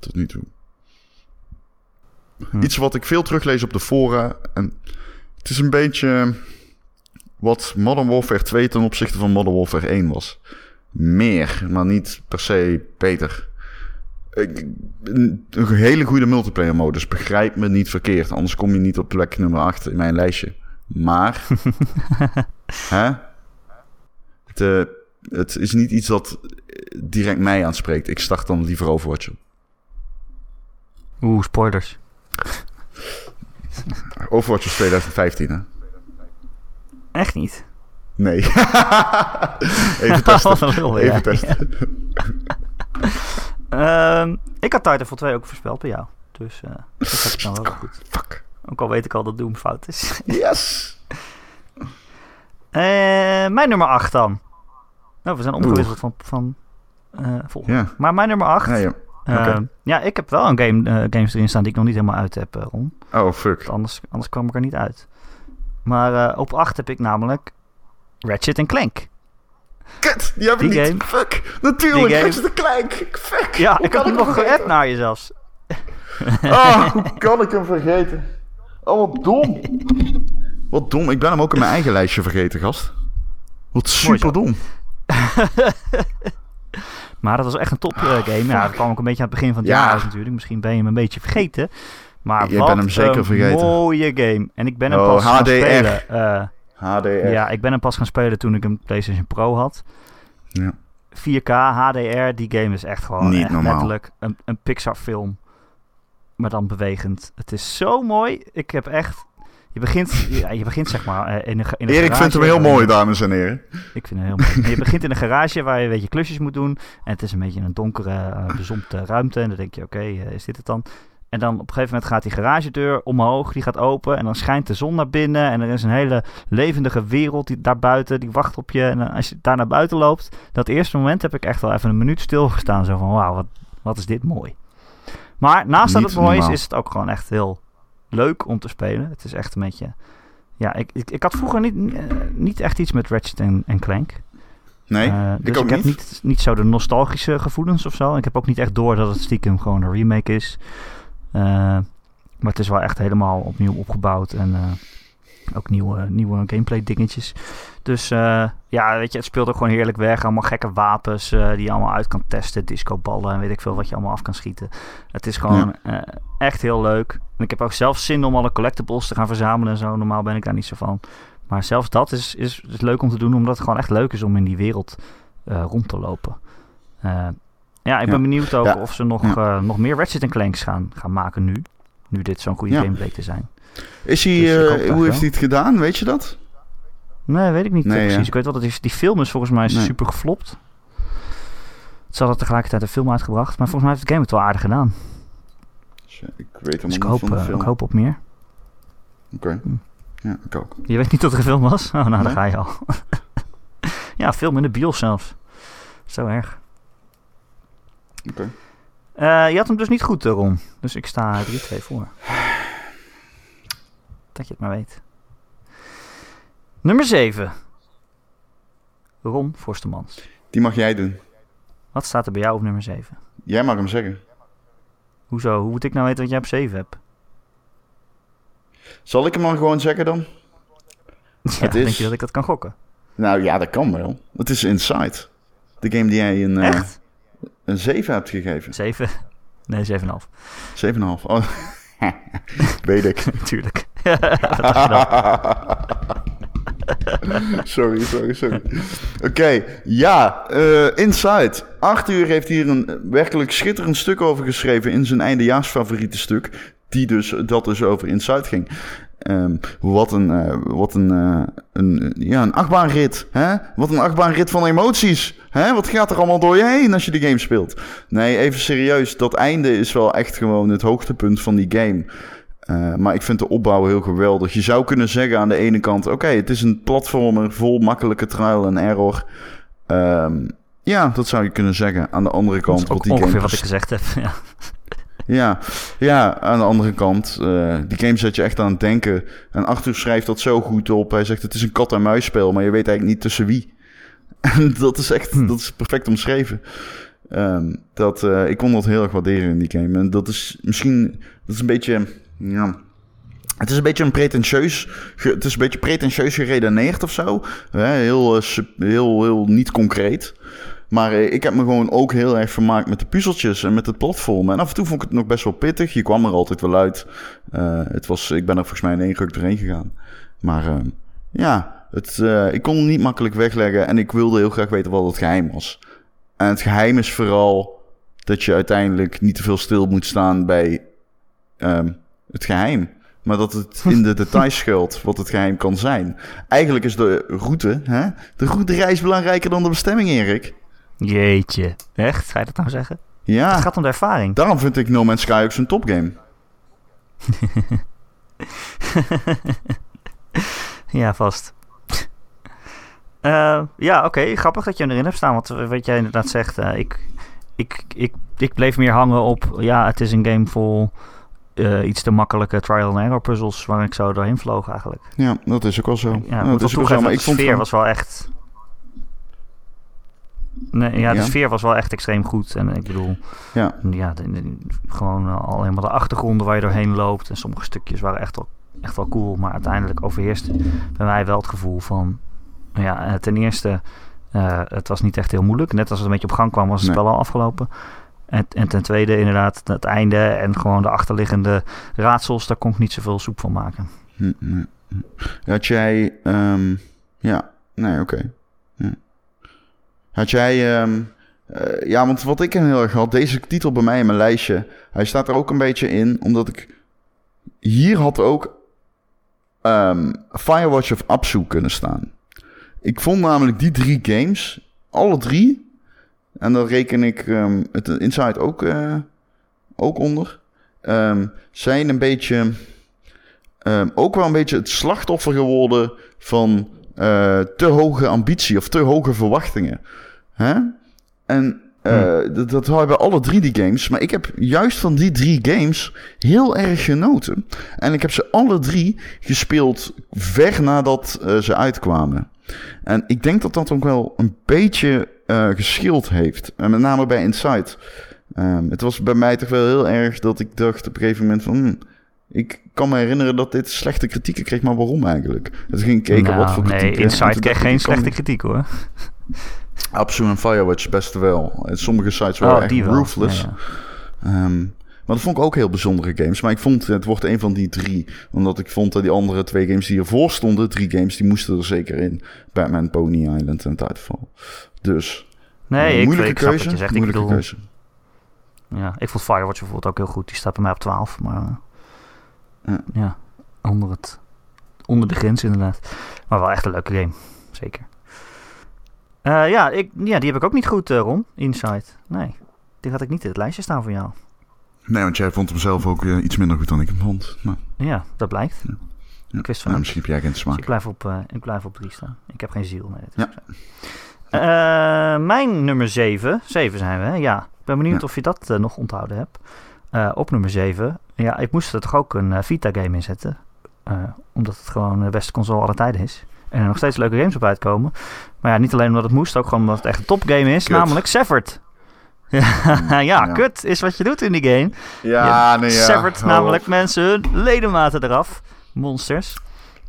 Tot nu toe. Hm. Iets wat ik veel teruglees op de fora. En het is een beetje wat Modern Warfare 2 ten opzichte van Modern Warfare 1 was. Meer, maar niet per se beter. Ik- Een een hele goede multiplayer modus. Begrijp me niet verkeerd. Anders kom je niet op plek nummer 8 in mijn lijstje. Maar. hè? Het, eh, het is niet iets dat direct mij aanspreekt. Ik start dan liever Overwatch. op. Oeh, spoilers. Overwatch was 2015, hè? Echt niet. Nee. Even testen. Ja. Even testen. Ehm, ik had Titanfall 2 ook voorspeld bij jou. Dus eh, dat heb ik dan wel goed. Fuck. Ook al weet ik al dat Doom fout is. Yes. Eh, mijn nummer 8 dan. Nou, we zijn omgewisseld van, van eh, volgende. Maar mijn nummer 8. Ja, ja. ja. ik heb wel een game, eh, games erin staan die ik nog niet helemaal uit heb, eh, Ron. Oh, fuck. Anders, anders kwam ik er niet uit. Maar eh, op 8 heb ik namelijk Ratchet Clank. Kut, die heb ik Die niet. game. Fuck. Natuurlijk, Die game. Ratchet Clank. Fuck. Ja, Hoe ik kan had hem nog geappt naar je zelfs. Ah, hoe kan ik hem vergeten? Oh, wat dom. Wat dom. Ik ben hem ook in mijn eigen lijstje vergeten, gast. Wat super dom. Maar dat was echt een top eh, game. Ja, dat kwam ook een beetje aan het begin van het Ja. jaar natuurlijk. Misschien ben je hem een beetje vergeten. Maar Je wat bent hem zeker een vergeten. mooie game. En ik ben hem Oh, pas gaan spelen. eh, HDR. ja, ik ben hem pas gaan spelen toen ik een PlayStation Pro had. Ja. 4K, HDR, die game is echt gewoon Niet echt normaal. letterlijk een, een Pixar film. Maar dan bewegend. Het is zo mooi. Ik heb echt... Je begint, ja, je begint zeg maar eh, in een, in een Erik vindt hem heel mooi, dames en heren. Ik vind het heel mooi. En je begint in een garage waar je een beetje klusjes moet doen. En het is een beetje een donkere, uh, bezompte ruimte. En dan denk je, oké, uh, is dit het dan? En dan op een gegeven moment gaat die garagedeur omhoog, die gaat open. En dan schijnt de zon naar binnen. En er is een hele levendige wereld die daarbuiten, die wacht op je. En als je daar naar buiten loopt, dat eerste moment heb ik echt wel even een minuut stilgestaan. Zo van, wauw, wat, wat is dit mooi. Maar naast dat het mooi is, is het ook gewoon echt heel leuk om te spelen. Het is echt een beetje... Ja, ik, ik, ik had vroeger niet, uh, niet echt iets met Ratchet en, en Clank. Nee, Uh, ik dus ook ik heb niet. niet, niet zo de nostalgische gevoelens of zo. Ik heb ook niet echt door dat het stiekem gewoon een remake is. Uh, maar het is wel echt helemaal opnieuw opgebouwd. En ook nieuwe, nieuwe gameplay dingetjes. Dus uh, ja, weet je, het speelt ook gewoon heerlijk weg. Allemaal gekke wapens uh, die je allemaal uit kan testen. Discoballen en weet ik veel wat je allemaal af kan schieten. Het is gewoon ja. uh, echt heel leuk. En ik heb ook zelf zin om alle collectibles te gaan verzamelen en zo. Normaal ben ik daar niet zo van. Maar zelfs dat is, is, is leuk om te doen, omdat het gewoon echt leuk is om in die wereld uh, rond te lopen. Uh, ja, ik ben Ja. benieuwd ook Ja. of ze nog, Ja. uh, nog meer Ratchet Clanks gaan, gaan maken nu. Nu dit zo'n goede game bleek te zijn. Is hij, Dus eh, hoe heeft hij het gedaan? Weet je dat? Nee, weet ik niet eh, Nee, precies. Ik weet wel dat die, die film is volgens mij Nee. super geflopt. Ze hadden tegelijkertijd een film uitgebracht. Maar volgens mij heeft de game het wel aardig gedaan. Ik weet hem Dus ik niet hoop, van de eh, film. ik hoop op meer. Oké. Hm. Ja, ik ook. Je weet niet dat er een film was? Oh, nou, Nee. daar ga je al. ja, film in de bios zelfs. Zo erg. Oké. Eh, je had hem dus niet goed, eh, Ron. Dus ik sta 3-2 voor. Dat je het maar weet. Nummer 7. Ron Forstemans. Die mag jij doen. Wat staat er bij jou op nummer 7? Jij mag hem zeggen. Hoezo? Hoe moet ik nou weten wat jij op 7 hebt? Zal ik hem dan gewoon zeggen dan? Ja, Het is- Denk je dat ik dat kan gokken? Nou ja, dat kan wel. Het is Inside. De game die jij een, Echt? een 7 hebt gegeven. 7? Nee, 7,5. 7,5. Oh. Weet ik. Tuurlijk. sorry, sorry, sorry. Oké, ja, eh, Inside. Arthur heeft hier een werkelijk schitterend stuk over geschreven in zijn eindejaarsfavoriete stuk. Die dus, dat dus over Inside ging. Ehm, wat een, eh, wat een, eh, een, ja, een achtbaanrit. Hè? Wat een achtbaanrit van emoties. Hè? Wat gaat er allemaal door je heen als je die game speelt? Nee, even serieus. Dat einde is wel echt gewoon het hoogtepunt van die game. Eh, maar ik vind de opbouw heel geweldig. Je zou kunnen zeggen aan de ene kant... oké, het is een platformer vol makkelijke trial en error. Ehm, ja, dat zou je kunnen zeggen. Aan de andere Dat kant... is ook die ongeveer game wat ik gezegd heb. Ja. ja, ja, aan de andere kant, eh, die game zet je echt aan het denken. En Arthur schrijft dat zo goed op. Hij zegt het is een kat-en-muisspel, maar je weet eigenlijk niet tussen wie. En dat is echt, Hm. dat is perfect omschreven. Ehm, dat, eh, ik kon dat heel erg waarderen in die game. En dat is misschien, dat is een beetje, ja... Het is een beetje een pretentieus, het is een beetje pretentieus geredeneerd of zo. Heel, eh, heel, heel niet concreet. Maar eh, ik heb me gewoon ook heel erg vermaakt met de puzzeltjes en met het platform. En af en toe vond ik het nog best wel pittig. Je kwam er altijd wel uit. Eh, het was, ik ben er volgens mij in één ruk doorheen gegaan. Maar ja, het, ik kon het niet makkelijk wegleggen. En ik wilde heel graag weten wat het geheim was. En het geheim is vooral dat je uiteindelijk niet te veel stil moet staan bij ehm, het geheim. Maar dat het in de details schuilt wat het geheim kan zijn. Eigenlijk is de route, hè? de routereis belangrijker dan de bestemming, Erik. Jeetje. Echt? Ga je dat nou zeggen? Ja. Het gaat om de ervaring. Daarom vind ik No Man's Sky ook zo'n topgame. Ja, vast. Uh, ja, oké. Grappig dat je hem erin hebt staan. Want wat jij inderdaad zegt, uh, ik, ik, ik, ik bleef meer hangen op... Ja, het is een game vol uh, iets te makkelijke trial and error puzzels... waar ik zo doorheen vloog eigenlijk. Ja, dat is ook wel zo. Ja, dat is ook zo. Maar ik vond de sfeer was wel echt... Nee, ja, de sfeer was wel echt extreem goed. En ik bedoel, ja, ja gewoon uh, alleen maar de achtergronden waar je doorheen loopt. En sommige stukjes waren echt wel, echt wel cool. Maar uiteindelijk overheerst bij mij wel het gevoel van... Ja, eh, ten eerste, uh, het was niet echt heel moeilijk. Net als het een beetje op gang kwam, was het spel al afgelopen. En, en, ten tweede inderdaad het einde en gewoon de achterliggende raadsels, daar kon ik niet zoveel soep van maken. Hm, hm, hm. Had jij, um, ja, nee, oké. Had jij, um, uh, ja, want wat ik heel erg had, deze titel bij mij in mijn lijstje, hij staat er ook een beetje in, omdat ik hier had ook um, Firewatch of Absu kunnen staan. Ik vond namelijk die drie games, alle drie, en dan reken ik um, het Inside ook, uh, ook onder, um, zijn een beetje, um, ook wel een beetje het slachtoffer geworden van uh, te hoge ambitie of te hoge verwachtingen. Hè? En uh, hmm. dat, dat hebben alle drie die games. Maar ik heb juist van die drie games heel erg genoten. En ik heb ze alle drie gespeeld ver nadat uh, ze uitkwamen. En ik denk dat dat ook wel een beetje uh, geschild heeft. En met name bij Inside. Um, het was bij mij toch wel heel erg dat ik dacht op een gegeven moment van... Hmm, ik kan me herinneren dat dit slechte kritieken kreeg, maar waarom eigenlijk? Het ging kijken nou, wat voor kritiek... Nee, Inside kreeg geen slechte kritiek hoor. Absolute en Firewatch best wel. Sommige sites waren oh, echt ruthless. Ja, ja. Um, maar dat vond ik ook heel bijzondere games. Maar ik vond, het wordt een van die drie. Omdat ik vond dat die andere twee games die ervoor stonden, drie games, die moesten er zeker in. Batman, Pony Island en Titanfall. Dus, nee, uh, moeilijke ik, keuze. Je zegt. Moeilijke ik bedoel, keuze. Ja, ik vond Firewatch bijvoorbeeld ook heel goed. Die staat bij mij op 12. Maar ja. ja, onder, het, onder de grens inderdaad. Maar wel echt een leuke game. Zeker. Uh, ja, ik, ja, die heb ik ook niet goed, uh, Ron. Inside. Nee, die had ik niet in het lijstje staan voor jou. Nee, want jij vond hem zelf ook uh, iets minder goed dan ik hem vond. Maar... Ja, dat blijkt. Ja. Ja. Ik wist van nou, misschien heb jij geen smaak. Dus ik, blijf op, uh, ik blijf op drie staan. Ik heb geen ziel. Nee, ja. uh, mijn nummer 7. 7 zijn we, hè? Ja. Ik ben benieuwd of je dat nog onthouden hebt. op nummer 7. Ja, ik moest er toch ook een Vita-game in zetten. omdat het gewoon de beste console aller tijden is. En er nog steeds leuke games op uitkomen. Maar ja, niet alleen omdat het moest, ook gewoon omdat het echt een topgame is. Kut. Namelijk Severed. ja, ja, kut is wat je doet in die game. Ja, je nee, ja. Severt Oh. namelijk mensen hun ledematen eraf. Monsters.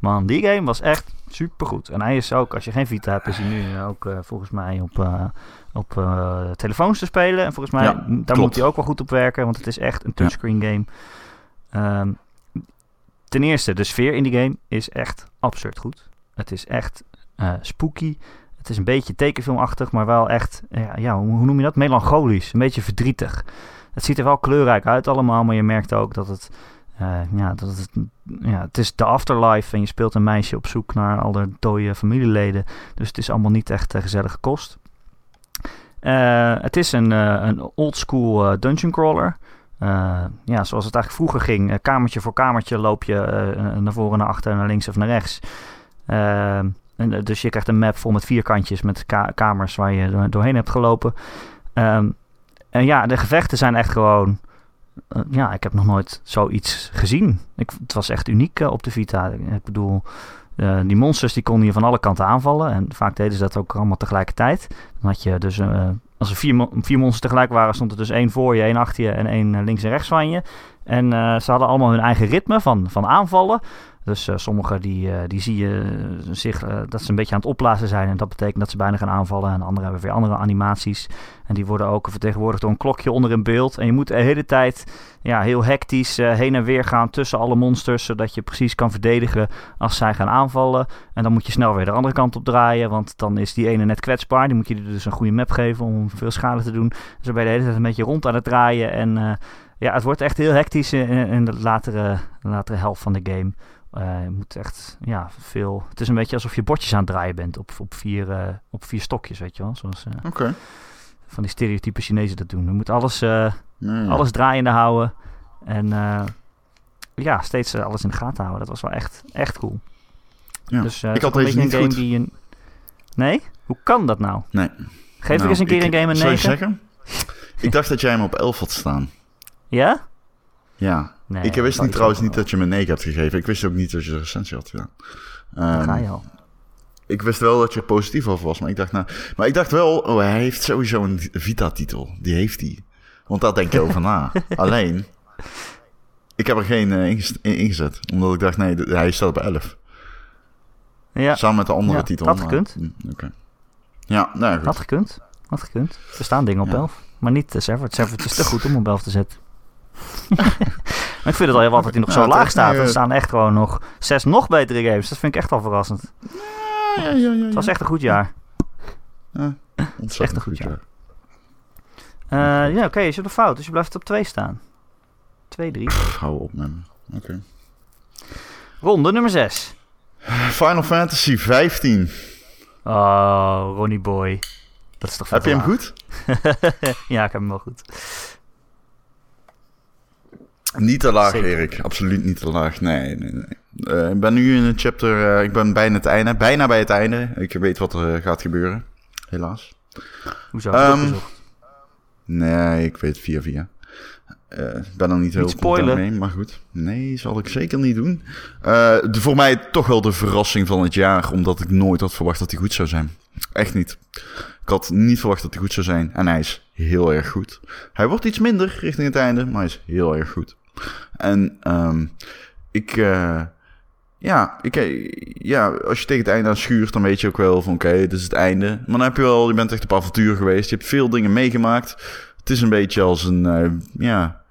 Man, die game was echt supergoed. En hij is ook, als je geen Vita hebt, is hij nu ook uh, volgens mij op, uh, op uh, telefoons te spelen. En volgens mij, Ja, daar klopt. moet hij ook wel goed op werken, want het is echt een touchscreen game. Ehm, ten eerste, de sfeer in die game is echt absurd goed. Het is echt eh, spooky. Het is een beetje tekenfilmachtig, maar wel echt, ja, ja, hoe noem je dat? Melancholisch. Een beetje verdrietig. Het ziet er wel kleurrijk uit allemaal, maar je merkt ook dat het, eh, ja, dat het, ja, het is de afterlife en je speelt een meisje op zoek naar al haar dode familieleden. Dus het is allemaal niet echt uh, gezellige kost. Uh, het is een, uh, een oldschool uh, dungeon crawler. Uh, ja, zoals het eigenlijk vroeger ging. Uh, kamertje voor kamertje loop je uh, naar voren, naar achter, naar links of naar rechts. En, dus je krijgt een map vol met vierkantjes met ka kamers waar je door, doorheen hebt gelopen. Um, en ja, de gevechten zijn echt gewoon... Uh, ja, ik heb nog nooit zoiets gezien. Ik, het was echt uniek uh, op de Vita. Ik bedoel, die monsters die konden je van alle kanten aanvallen. En vaak deden ze dat ook allemaal tegelijkertijd. Dan had je dus... Als er vier, vier monsters tegelijk waren, stond er dus één voor je, één achter je en één links en rechts van je. En ze hadden allemaal hun eigen ritme van, van aanvallen. Dus uh, sommige die, uh, die zie je zich uh, dat ze een beetje aan het opblazen zijn. En dat betekent dat ze bijna gaan aanvallen. En anderen hebben weer andere animaties. En die worden ook vertegenwoordigd door een klokje onder in beeld. En je moet de hele tijd ja, heel hectisch heen en weer gaan tussen alle monsters. Zodat je precies kan verdedigen als zij gaan aanvallen. En dan moet je snel weer de andere kant op draaien. Want dan is die ene net kwetsbaar. Die moet je dus een goede map geven om veel schade te doen. Dus dan ben je de hele tijd een beetje rond aan het draaien. En ja, het wordt echt heel hectisch in, in de latere, latere helft van de game. Uh, je moet echt, ja, veel... Het is een beetje alsof je bordjes aan het draaien bent op, op, vier, uh, op vier stokjes, weet je wel. Zoals uh, okay. van die stereotype Chinezen dat doen. Je moet alles, alles draaiende houden. En ja, steeds alles in de gaten houden. Dat was wel echt, echt cool. Ja. Dus ik had een deze niet een game goed. die je... Nee? Hoe kan dat nou? Nee. Geef ik Nou, eens een keer ik- een game een Zou je 9. zeggen? ik dacht dat jij hem op 11 had staan. Ja? Ja. Nee, ik wist niet trouwens niet dat je me een 9 had gegeven. Ik wist ook niet dat je de recensie had gedaan. Ehm, ga je al. ik wist wel dat je er positief over was, maar ik dacht, nou, maar ik dacht wel, oh, hij heeft sowieso een Vita-titel. Die heeft hij. Want daar denk je over na. Alleen, ik heb er geen eh, in ingezet. Omdat ik dacht, nee, hij staat op 11. Ja, Samen met de andere Ja, titel. had gekund. hm, Oké. Ja, nou ja, goed. had gekund. Had gekund. Er staan dingen op Ja. 11. Maar niet uh, Savage. Savage is te goed om op 11 te zetten. maar ik vind het al heel wat dat hij nog Ja, zo laag staat. eh, Er staan echt gewoon nog zes nog betere games. Dat vind ik echt wel verrassend. Ja, ja, ja, ja, Het was echt een goed jaar. Ja, ontzettend echt een goed goed, jaar. ja. Eh, ja, oké. je zit op fout. Dus je blijft op 2 staan. 2, 3. Pff, hou op me. Oké. Ronde nummer 6. Final Fantasy 15. Oh, Ronnie Boy. Dat is toch Heb je hem goed? ja, ik heb hem wel goed. Niet te laag, Zeker. Erik. Absoluut niet te laag. Nee, nee, nee. Eh, ik ben nu in een chapter... eh, ik ben bijna het einde. Bijna bij het einde. Ik weet wat er eh, gaat gebeuren. Helaas. Hoezo? Opgezocht. Nee, ik weet via via. Ik ben er niet heel content spoilen. mee, maar goed. Nee, zal ik zeker niet doen. De, voor mij toch wel de verrassing van het jaar, omdat ik nooit had verwacht dat hij goed zou zijn. Echt niet. Ik had niet verwacht dat hij goed zou zijn. En hij is heel erg goed. Hij wordt iets minder richting het einde, maar hij is heel erg goed. En ehm, ik... eh, ja, ik, eh, ja, als je tegen het einde aan schuurt, dan weet je ook wel van oké, dit is het einde. Maar dan heb je wel, je bent echt op avontuur geweest. Je hebt veel dingen meegemaakt. Het is een beetje als een, eh, ja,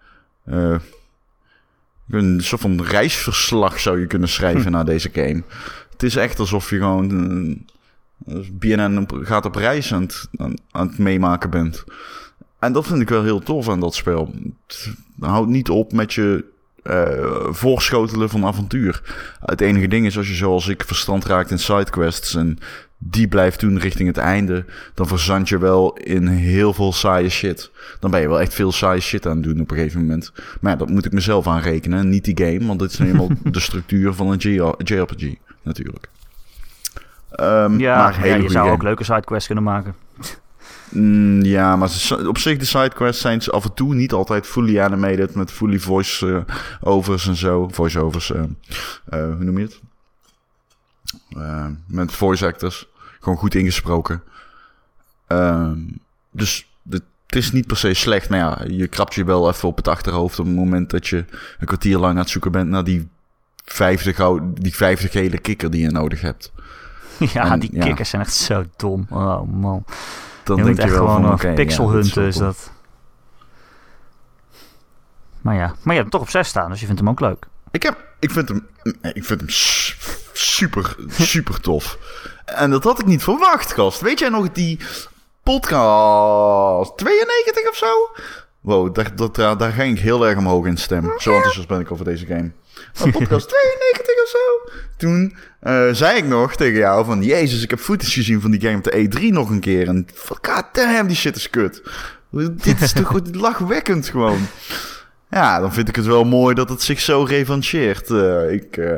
een soort van reisverslag zou je kunnen schrijven naar deze game. Het is echt alsof je gewoon als BNN gaat op reis aan het, aan, aan het meemaken bent. En dat vind ik wel heel tof aan dat spel. Het houdt niet op met je eh, voorschotelen van avontuur. Het enige ding is als je zoals ik verstand raakt in sidequests en die blijft doen richting het einde, dan verzand je wel in heel veel saaie shit. Dan ben je wel echt veel saaie shit aan het doen op een gegeven moment. Maar ja, dat moet ik mezelf aanrekenen, niet die game, want dit is nu eenmaal de structuur van een JRPG natuurlijk. Ehm, Ja, maar ja, je zou game. ook leuke sidequests kunnen maken. Mm, ja, maar ze- op zich de sidequests zijn ze af en toe niet altijd fully animated met fully voice-overs en zo. Voice-overs, eh, eh, hoe noem je het? Eh, met voice actors. Gewoon goed ingesproken. Ehm, dus de- het is niet per se slecht, maar ja, je krabt je wel even op het achterhoofd op het moment dat je een kwartier lang aan het zoeken bent naar die vijfde, die vijfde gele kikker die je nodig hebt. ja, En, die ja. kikkers zijn echt zo dom. Oh man. Dan je denk moet je echt wel gewoon van, oké, pixel ja, is hunten dat. Maar ja, maar je hebt hem toch op 6 staan, dus je vindt hem ook leuk. Ik, heb, ik vind hem, ik vind hem super, super tof. En dat had ik niet verwacht, gast. Weet jij nog die podcast 92 of zo? Wow, daar, dat, daar, daar ging ik heel erg omhoog in stem. Zo enthousiast ben ik over deze game. Maar podcast 92 of zo? Toen eh, zei ik nog tegen jou van... Jezus, ik heb footage gezien van die game op de E3 nog een keer. En god die shit is kut. Dit is toch goed lachwekkend gewoon. Ja, dan vind ik het wel mooi dat het zich zo revancheert. Eh, ik eh,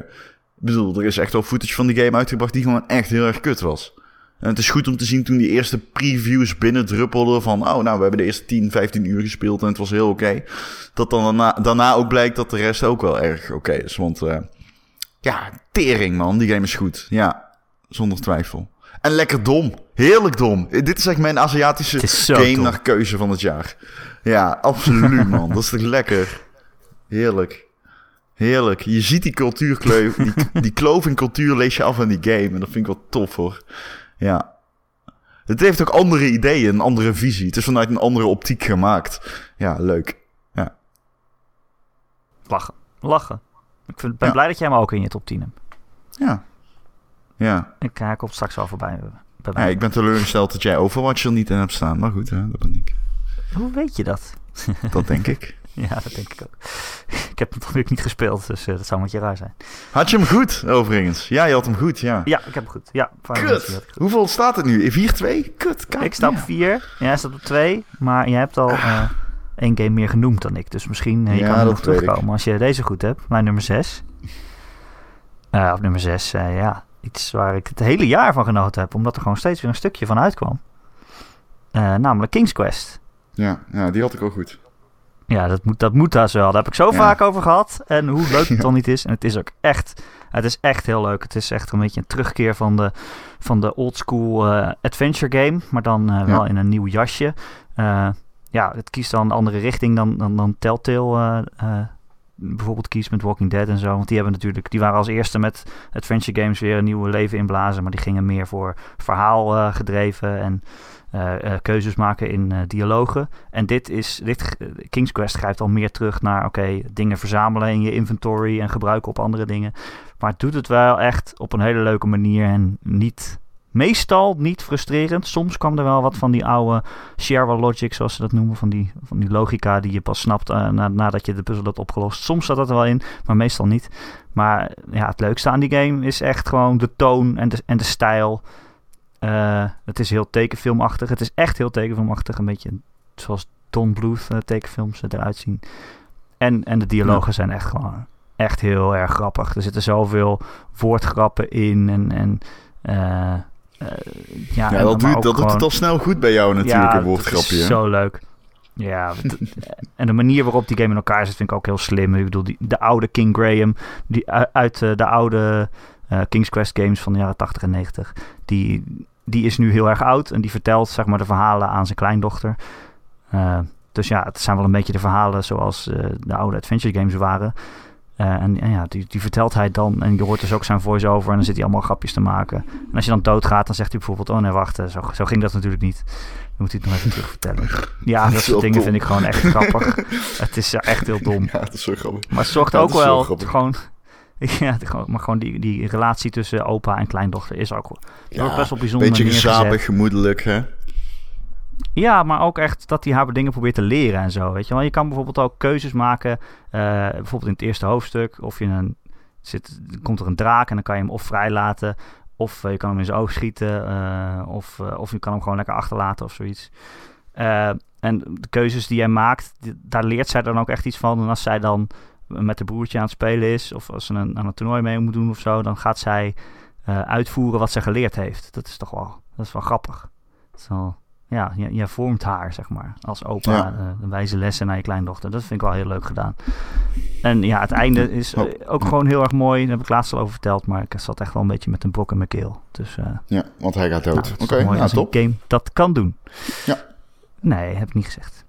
bedoel, er is echt wel footage van die game uitgebracht die gewoon echt heel erg kut was. En het is goed om te zien toen die eerste previews binnendruppelden van... oh, nou, we hebben de eerste 10, 15 uur gespeeld en het was heel oké. Dat dan daarna, daarna ook blijkt dat de rest ook wel erg oké is. Want eh, ja, tering man, die game is goed. Ja, zonder twijfel. En lekker dom. Heerlijk dom. Eh, Dit is echt mijn Aziatische game dom. naar keuze van het jaar. Ja, absoluut man. Dat is toch lekker. Heerlijk. Heerlijk. Je ziet die cultuurkloof, die, die kloof in cultuur lees je af in die game. En dat vind ik wel tof hoor. Ja. Het heeft ook andere ideeën, een andere visie. Het is vanuit een andere optiek gemaakt. Ja, leuk. Ja. Lachen. Lachen. Ik vind, ben Ja. blij dat jij hem ook in je top 10 hebt. Ja. Ja. Ik uh, kom straks wel voorbij. bij ja. mij. Ik ben teleurgesteld dat jij Overwatch er niet in hebt staan. Maar goed, hè, dat ben ik. Hoe weet je dat? Dat denk ik. Ja, dat denk ik ook. ik heb hem weer niet gespeeld, dus eh, dat zou een beetje raar zijn. Had je hem goed, overigens? Ja, je had hem goed, ja. Ja, ik heb hem goed. Ja, Kut. goed. Hoeveel staat het nu? 4-2? Kut. God Ik sta op damn. 4, jij staat op 2, maar je hebt al eh, één game meer genoemd dan ik. Dus misschien eh, je Ja, kan er nog terugkomen als je deze goed hebt. Mijn nummer 6. of nummer 6, ja. iets waar ik het hele jaar van genoten heb, omdat er gewoon steeds weer een stukje van uitkwam. Uh, namelijk King's Quest. Ja, ja, die had ik ook goed. Ja, dat moet, dat moet daar wel. Daar heb ik zo vaak over gehad. En hoe leuk het dan niet is. En het is ook echt, het is echt heel leuk. Het is echt een beetje een terugkeer van de, van de old school uh, adventure game. Maar dan uh, wel in een nieuw jasje. Uh, ja, het kiest dan een andere richting dan, dan, dan Telltale bijvoorbeeld kiest met Walking Dead en zo. Want die hebben natuurlijk, die waren als eerste met adventure games weer een nieuw leven inblazen. Maar die gingen meer voor verhaal gedreven en keuzes maken in uh, dialogen. En dit is, dit, King's Quest grijpt al meer terug naar, oké, dingen verzamelen in je inventory en gebruiken op andere dingen. Maar het doet het wel echt op een hele leuke manier en niet, meestal niet frustrerend. Soms kwam er wel wat van die oude Sherwa logic, zoals ze dat noemen, van die, van die logica die je pas snapt na, nadat je de puzzel hebt opgelost. Soms zat dat er wel in, maar meestal niet. Maar ja, het leukste aan die game is echt gewoon de toon en de, en de stijl. Uh, het is heel tekenfilmachtig. Het is echt heel tekenfilmachtig. Een beetje zoals Don Bluth uh, tekenfilms eruit zien. En, en de dialogen ja. zijn echt gewoon echt heel erg grappig. Er zitten zoveel woordgrappen in. En, en uh, ja, ja, dat, doet, dat gewoon, doet het al snel goed bij jou natuurlijk, ja, een woordgrapje. Is zo leuk. Ja, en de manier waarop die game in elkaar zit vind ik ook heel slim. Ik bedoel, die, de oude King Graham, die uit de oude uh, King's Quest games van de jaren 80 en 90. Die, die is nu heel erg oud en die vertelt zeg maar, de verhalen aan zijn kleindochter. Uh, dus ja, het zijn wel een beetje de verhalen zoals uh, de oude adventure games waren. en, en, ja, die, die vertelt hij dan. En je hoort dus ook zijn voice-over. En dan zit hij allemaal grapjes te maken. En als je dan doodgaat, dan zegt hij bijvoorbeeld... Oh nee, wacht, zo, zo ging dat natuurlijk niet. Dan moet hij het nog even terug vertellen. Ja, dat soort dingen dom. vind ik gewoon echt grappig. het is echt heel dom. Ja, het is zo grappig. Maar het zorgt ja, ook wel gewoon Ja, maar gewoon die, die relatie tussen opa en kleindochter is ook, ja, ook best wel bijzonder. Beetje gezapig, gemoedelijk, hè? Ja, maar ook echt dat hij haar dingen probeert te leren en zo. Weet je wel, je kan bijvoorbeeld ook keuzes maken. Uh, bijvoorbeeld in het eerste hoofdstuk. Of je een, zit, komt er een draak en dan kan je hem of vrijlaten. Of uh, je kan hem in zijn oog schieten. Uh, of, of je kan hem gewoon lekker achterlaten of zoiets. en de keuzes die hij maakt, daar leert zij dan ook echt iets van. En als zij dan met de broertje aan het spelen is, of als ze een, aan een toernooi mee moet doen of zo, dan gaat zij uh, uitvoeren wat ze geleerd heeft. Dat is toch wel, dat is wel grappig. Zo, ja, je, je, vormt haar, zeg maar, als opa, ja. uh, de wijze lessen naar je kleindochter. Dat vind ik wel heel leuk gedaan. En ja, het einde is uh, ook gewoon heel erg mooi. Daar heb ik laatst al over verteld, maar ik zat echt wel een beetje met een brok in mijn keel. Dus, ja, want hij gaat dood. Nou, Oké, okay, ja, top. Een game dat kan doen. Ja. Nee, heb ik niet gezegd.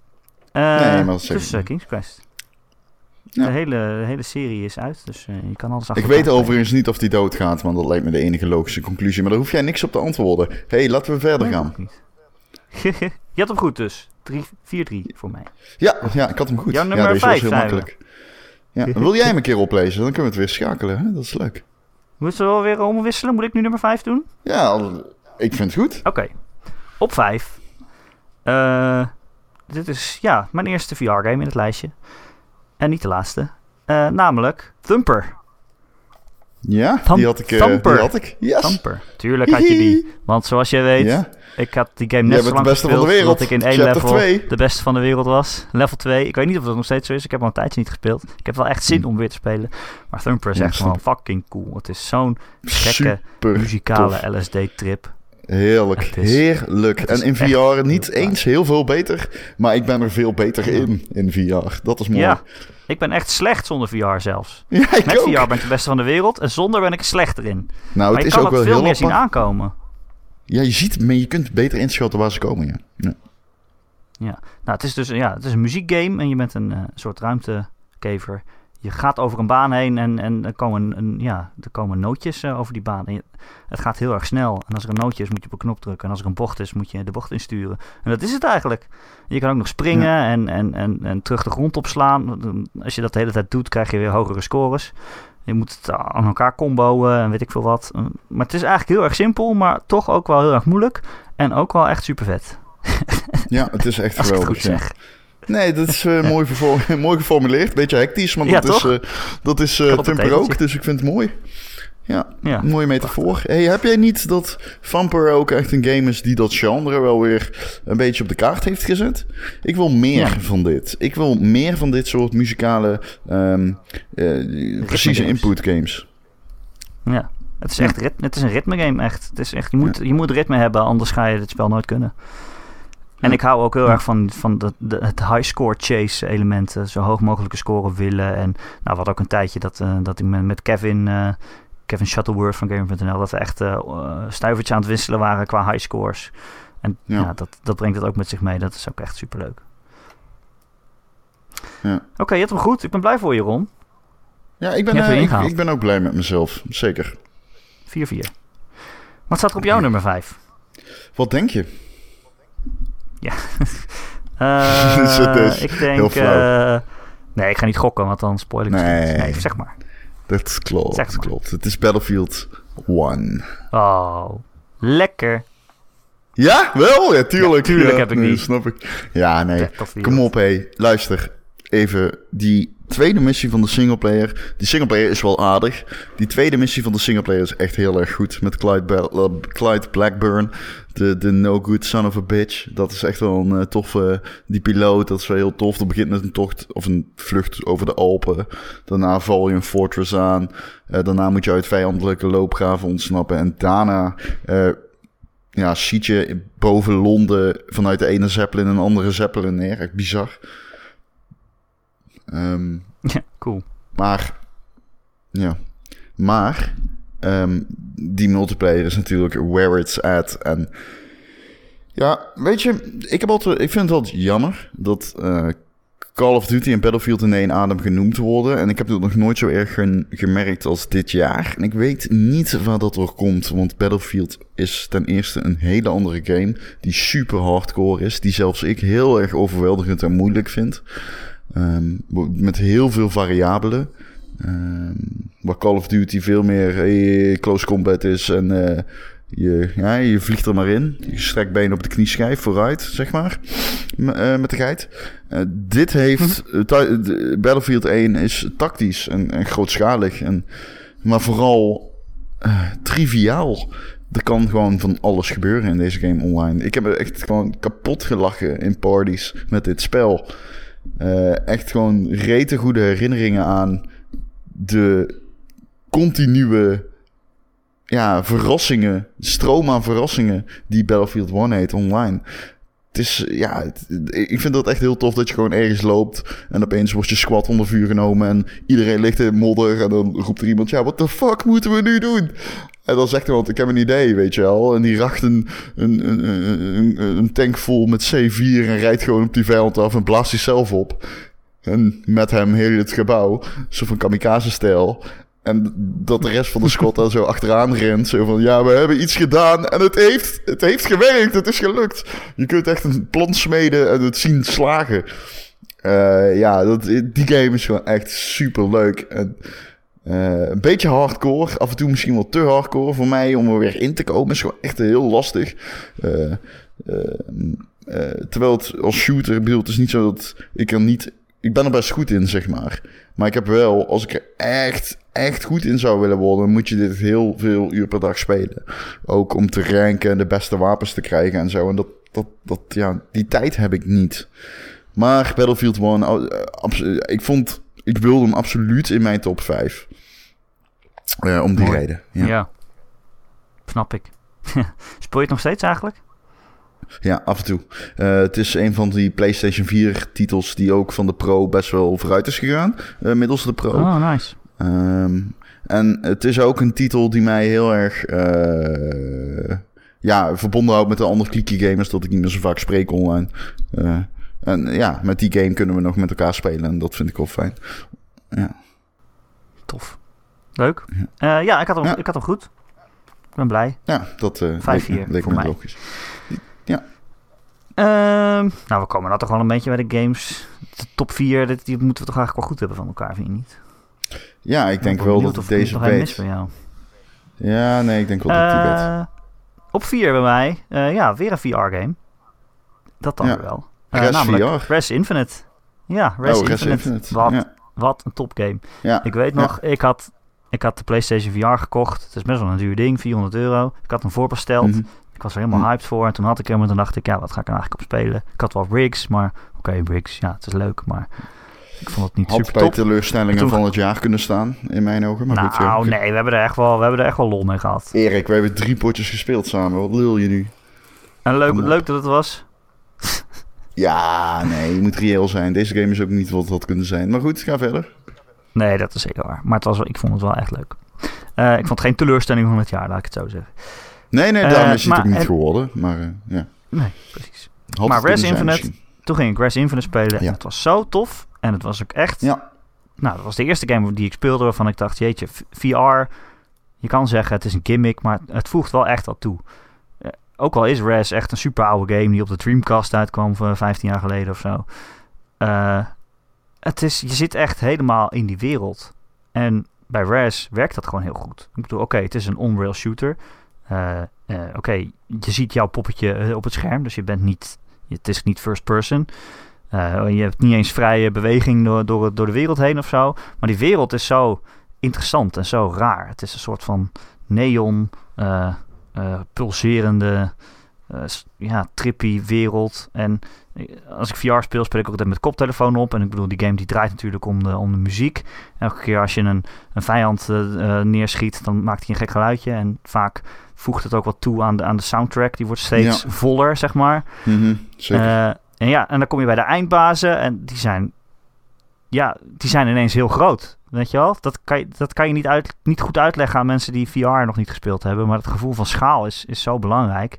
nee, maar dat dus King's Quest. Ja. De, hele, de hele serie is uit, dus uh, je kan alles Ik weet overigens niet of die doodgaat, want dat lijkt me de enige logische conclusie. Maar daar hoef jij niks op te antwoorden. Hé, hey, laten we verder gaan. je had hem goed dus. 4-3 voor mij. Ja, ja, ik had hem goed. Jouw nummer ja, deze 5 was heel makkelijk. Ja, wil jij hem een keer oplezen? Dan kunnen we het weer schakelen. Hè? Dat is leuk. Moeten we wel weer omwisselen? Moet ik nu nummer 5 doen? Ja, ik vind het goed. Oké. Okay. Op 5. Uh, dit is ja, mijn eerste VR-game in het lijstje. En niet de laatste. Uh, namelijk Thumper. Ja, Thump die had ik. Uh, Thumper. Die had ik. Yes. Thumper. Tuurlijk had je die. Want zoals je weet, ja. ik had die game net zo lang wereld. dat ik in één level 2. de beste van de wereld was. Level 2. Ik weet niet of dat nog steeds zo is. Ik heb al een tijdje niet gespeeld. Ik heb wel echt zin om weer te spelen. Maar Thumper is echt gewoon fucking cool. Het is zo'n gekke muzikale LSD-trip. Heerlijk, heerlijk. En in VR niet eens heel veel beter, maar ik ben er veel beter in, in VR. Dat is mooi. Ja, ik ben echt slecht zonder VR zelfs. Ja, ik Met ook. VR ben ik de beste van de wereld en zonder ben ik slechter in. Nou, maar het je is ook wel veel heel meer zien aankomen. Ja, je ziet, maar je kunt beter inschatten waar ze komen, ja. ja. Ja, nou, het is dus ja, het is een muziekgame en je bent een uh, soort ruimtekever. Je gaat over een baan heen en, en er, komen, een, ja, er komen nootjes uh, over die baan. Je, het gaat heel erg snel. En als er een nootje is, moet je op een knop drukken. En als er een bocht is, moet je de bocht insturen. En dat is het eigenlijk. Je kan ook nog springen ja. en, en, en, en terug de grond opslaan. Als je dat de hele tijd doet, krijg je weer hogere scores. Je moet het aan elkaar comboen en weet ik veel wat. Maar het is eigenlijk heel erg simpel, maar toch ook wel heel erg moeilijk. En ook wel echt super vet. Ja, het is echt Als geweldig. Ik het goed zeg. Nee, dat is uh, mooi, mooi geformuleerd. Beetje hectisch, maar ja, dat, is, uh, dat is Thumper ook. Dus ik vind het mooi. Ja, ja. mooie metafoor. Hey, heb jij niet dat Vamper ook echt een game is die dat genre wel weer een beetje op de kaart heeft gezet? Ik wil meer ja. van dit. Ik wil meer van dit soort muzikale, um, precieze input games. Ja. Het is echt ritme, het is een ritme game, echt. Het is echt je, moet, je moet ritme hebben, anders ga je het spel nooit kunnen. En ik hou ook heel erg van, van de, de, het high score chase elementen. Zo hoog mogelijke score willen. En nou, wat ook een tijdje dat, uh, dat ik met, met Kevin, uh, Kevin Shuttleworth van Gamer.nl... dat we echt uh, stuivertje aan het wisselen waren qua high scores. En ja, ja dat, dat brengt het ook met zich mee. Dat is ook echt superleuk. Ja. Oké, okay, je hebt hem goed. Ik ben blij voor je, Ron. Ja, ik ben, uh, ik, ik, ben ook blij met mezelf. Zeker. 4-4. Wat staat er op jouw nummer 5? Wat denk je? Ja. uh, ik denk... Uh, nee, ik ga niet gokken, want dan spoil ik nee. nee, zeg maar. Dat klopt, zeg maar. klopt. Het is Battlefield 1. Oh, lekker. Ja, wel? Ja, tuurlijk. Ja, tuurlijk ja, heb ik nee, die. snap ik. Ja, nee. Kom op, hé. Luister. Even die tweede missie van de singleplayer. Die singleplayer is wel aardig. Die tweede missie van de singleplayer is echt heel erg goed. Met Clyde, Clyde Blackburn. De, de no good son of a bitch. Dat is echt wel een uh, toffe... Die piloot, dat is wel heel tof. Dat begint met een tocht of een vlucht over de Alpen. Daarna val je een fortress aan. Uh, daarna moet je uit vijandelijke loopgraven ontsnappen. En daarna... ja, schiet je boven Londen vanuit de ene Zeppelin een andere Zeppelin neer. Echt bizar. Um, ja, cool. Maar, ja. Maar, um, die multiplayer is natuurlijk where it's at. En ja, weet je, ik, heb altijd, ik vind het altijd jammer dat uh, Call of Duty en Battlefield in één adem genoemd worden. En ik heb het nog nooit zo erg gemerkt als dit jaar. En ik weet niet waar dat door komt, want Battlefield is ten eerste een hele andere game die super hardcore is. Die zelfs ik heel erg overweldigend en moeilijk vind. Um, met heel veel variabelen. Um, waar Call of Duty veel meer hey, close combat is en uh, je, ja, je vliegt er maar in. Je strekt benen op de knieschijf vooruit, zeg maar. M uh, met de geit. Uh, dit heeft. Battlefield 1 is tactisch en, en grootschalig. En, maar vooral triviaal. Er kan gewoon van alles gebeuren in deze game online. Ik heb er echt gewoon kapot gelachen in parties met dit spel. Echt gewoon rete goede herinneringen aan de continue ja, verrassingen, stroom aan verrassingen die Battlefield 1 heet online. Het is, ja, ik vind dat echt heel tof dat je gewoon ergens loopt en opeens wordt je squad onder vuur genomen en iedereen ligt in modder en dan roept er iemand, ja, wat de fuck moeten we nu doen? En dan zegt iemand, ik heb een idee, weet je wel. En die racht een, een, een, een, een tank vol met C4 en rijdt gewoon op die vijand af en blaast zichzelf op. En met hem heel het gebouw, zo van kamikaze-stijl. En dat de rest van de squad daar zo achteraan rent. Zo van, ja, we hebben iets gedaan en het heeft, het heeft gewerkt, het is gelukt. Je kunt echt een plan smeden en het zien slagen. Uh, ja, dat, die game is gewoon echt super leuk. En uh, een beetje hardcore, af en toe misschien wel te hardcore voor mij om er weer in te komen. Is gewoon echt heel lastig. Uh, terwijl het als shooter, bedoel, het is niet zo dat ik er niet. Ik ben er best goed in, zeg maar. Maar ik heb wel, als ik er echt, echt goed in zou willen worden, moet je dit heel veel uur per dag spelen. Ook om te ranken en de beste wapens te krijgen en zo. En dat, dat, dat, ja, die tijd heb ik niet. Maar Battlefield 1, ik vond, ik wilde hem absoluut in mijn top 5. Uh, om die Mooi. reden. Ja. ja. Snap ik. Speel je het nog steeds eigenlijk? Ja, af en toe. Uh, het is een van die PlayStation 4 titels die ook van de Pro best wel vooruit is gegaan. Uh, middels de Pro. Oh, nice. Um, en het is ook een titel die mij heel erg uh, ja, verbonden houdt met de andere clicky gamers. Dat ik niet meer zo vaak spreek online. en ja, met die game kunnen we nog met elkaar spelen. En dat vind ik wel fijn. Ja. Tof. Leuk. Ja, ja, ik, had hem, ja. ik had hem goed. Ik ben blij. Ja, dat uh, 5 4 leek voor mij. logisch. Uh, nou, we komen nou toch wel een beetje bij de games. De top 4, dit, die moeten we toch eigenlijk wel goed hebben van elkaar, vind je niet? Ja, ik denk wel dat of deze weet. Van jou. Ja, nee, ik denk wel dat die weet. Uh, op 4 bij mij, uh, ja, weer een VR-game. Dat dan ja. weer wel. Res namelijk VR. Res Infinite. Ja, Res, oh, Infinite. Infinite. Wat, Ja. wat een topgame. Ja. Ik weet nog, ik, had, ik had de PlayStation VR gekocht. Het is best wel een duur ding, 400 euro. Ik had hem voorbesteld. Mhm. Ik was er helemaal Mhm. hyped voor. En toen had ik hem en toen dacht ik, ja, wat ga ik er eigenlijk op spelen? Ik had wel rigs, maar oké, rigs, ja, het is leuk, maar... Ik vond het niet Had super top. teleurstellingen Toen- van het jaar kunnen staan, in mijn ogen. Maar goed, ja. Nou, nee, we hebben, er echt wel, we hebben er echt wel lol mee gehad. Erik, we hebben drie potjes gespeeld samen. Wat lul je nu? En leuk, leuk dat het was. Ja, nee, je moet reëel zijn. Deze game is ook niet wat het had kunnen zijn. Maar goed, ga verder. Nee, dat is zeker waar. Maar het was, ik vond het wel echt leuk. Eh, ik vond het geen teleurstelling van het jaar, laat ik het zo zeggen. Nee, nee, Eh, daarom is het maar- ook niet en- geworden. Maar eh, ja. Nee, precies. Had Maar Res Infinite- misschien. Toen ging ik Res Infinite spelen Ja. en het was zo tof. En het was ook echt... Ja, Nou, dat was de eerste game die ik speelde waarvan ik dacht, jeetje, VR... Je kan zeggen het is een gimmick, maar het voegt wel echt wat toe. Eh, ook al is Res echt een super oude game die op de Dreamcast uitkwam van 15 jaar geleden of zo. Het is, je zit echt helemaal in die wereld. En bij Res werkt dat gewoon heel goed. Ik bedoel, oké, het is een on-rail shooter. Eh, eh, oké, je ziet jouw poppetje eh, op het scherm, dus je bent niet, het is niet first person. Eh, je hebt niet eens vrije beweging door, door, door de wereld heen of zo. Maar die wereld is zo interessant en zo raar. Het is een soort van neon, pulserende, ja, trippy wereld. En als ik VR speel, speel ik ook altijd met koptelefoon op. En ik bedoel, die game die draait natuurlijk om de, om de muziek. Elke keer als je een, een vijand eh, eh, neerschiet, dan maakt hij een gek geluidje. En vaak voegt het ook wat toe aan de, aan de soundtrack. Die wordt steeds Ja. voller, zeg maar. mhm, zeker. Eh, en ja, en dan kom je bij de eindbazen en die zijn, ja, die zijn ineens heel groot. Weet je wel? Dat kan je, dat kan je niet, uit, niet goed uitleggen aan mensen die VR nog niet gespeeld hebben. Maar het gevoel van schaal is, is zo belangrijk.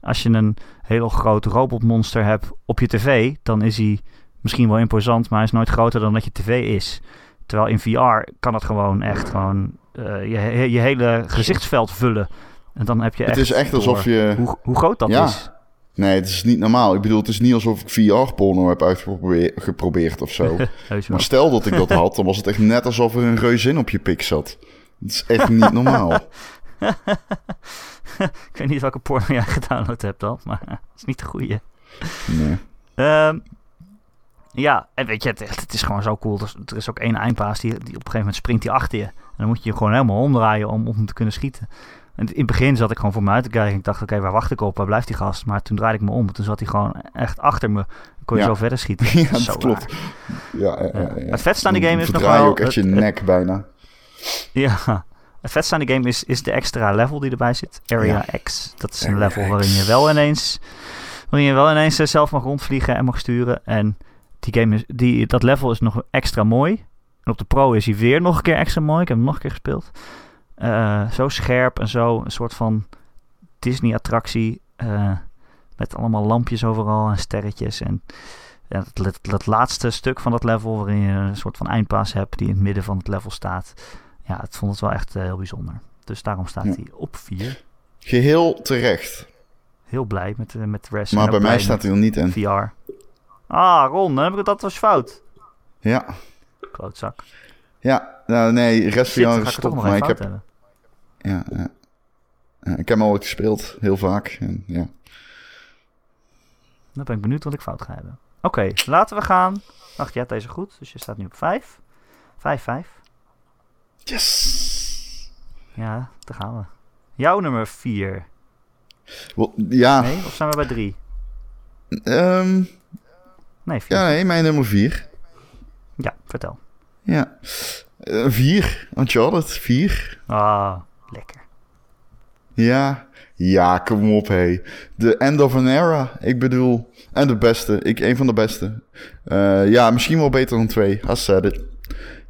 Als je een heel groot robotmonster hebt op je tv, dan is hij misschien wel imposant, maar hij is nooit groter dan dat je tv is. Terwijl in VR kan het gewoon echt gewoon eh, je, je hele gezichtsveld vullen. En dan heb je het echt is echt alsof je... hoe, hoe groot dat Ja. is. Nee, het is niet normaal. Ik bedoel, het is niet alsof ik VR-porno heb uitgeprobeerd of zo. Maar stel dat ik dat had, dan was het echt net alsof er een reuzin op je pik zat. Het is echt niet normaal. Ik weet niet welke porno jij gedownload hebt dan, maar het is niet de goede. Nee. Ehm, ja, en weet je, het, het is gewoon zo cool. Er is, er is ook één eindpaas, die, die op een gegeven moment springt hij achter je. En dan moet je je gewoon helemaal omdraaien om, om te kunnen schieten. En in het begin zat ik gewoon voor me uit te kijken. Ik dacht, oké, waar wacht ik op? Waar blijft die gast? Maar toen draaide ik me om. Toen zat hij gewoon echt achter me. Dan kon je Ja. zo verder schieten. Ja, Dat zo klopt. Ja, ja, ja, ja. Het vetste aan die game is nog verdraai je wel ook echt je het- nek bijna. Ja, het vetste aan die game is, is de extra level die erbij zit. Area X. Dat is een level waarin je wel ineens, waarin je wel ineens eh, zelf mag rondvliegen en mag sturen. En die game is, die, dat level is nog extra mooi. En op de Pro is hij weer nog een keer extra mooi. Ik heb hem nog een keer gespeeld. Eh, zo scherp en zo een soort van Disney-attractie. eh, met allemaal lampjes overal en sterretjes. En dat, dat laatste stuk van dat level, waarin je een soort van eindpaas hebt die in het midden van het level staat. Ja, ik vond het wel echt eh, heel bijzonder. Dus daarom staat Ja. hij op 4. Geheel terecht. Heel blij met, eh, met de rest. Maar bij mij staat hij er niet in. VR. Ah, Ron, dan heb ik het, dat was fout. Ja, Klootzak. ja. Nou, nee, rest Shit, ga is het toch nog Maar ik heb, hebben. ja, ja. Ik heb hem al ooit gespeeld, heel vaak. En, ja. Dan ben ik benieuwd wat ik fout ga hebben. Oké, laten we gaan. Wacht, je hebt deze goed. Dus je staat nu op 5. 5, 5. Yes! Ja, daar gaan we. Jouw nummer 4. Wel, ja, Nee, of zijn we bij 3? ehm, Nee, 4. ja, nee, mijn nummer vier. ja, vertel. Ja. Eh, vier, Uncharted, vier. Ah, lekker. Ja, ja, kom op, hé. The end of an era, ik bedoel. En de beste, ik, een van de beste. Eh, ja, misschien wel beter dan twee, I said it.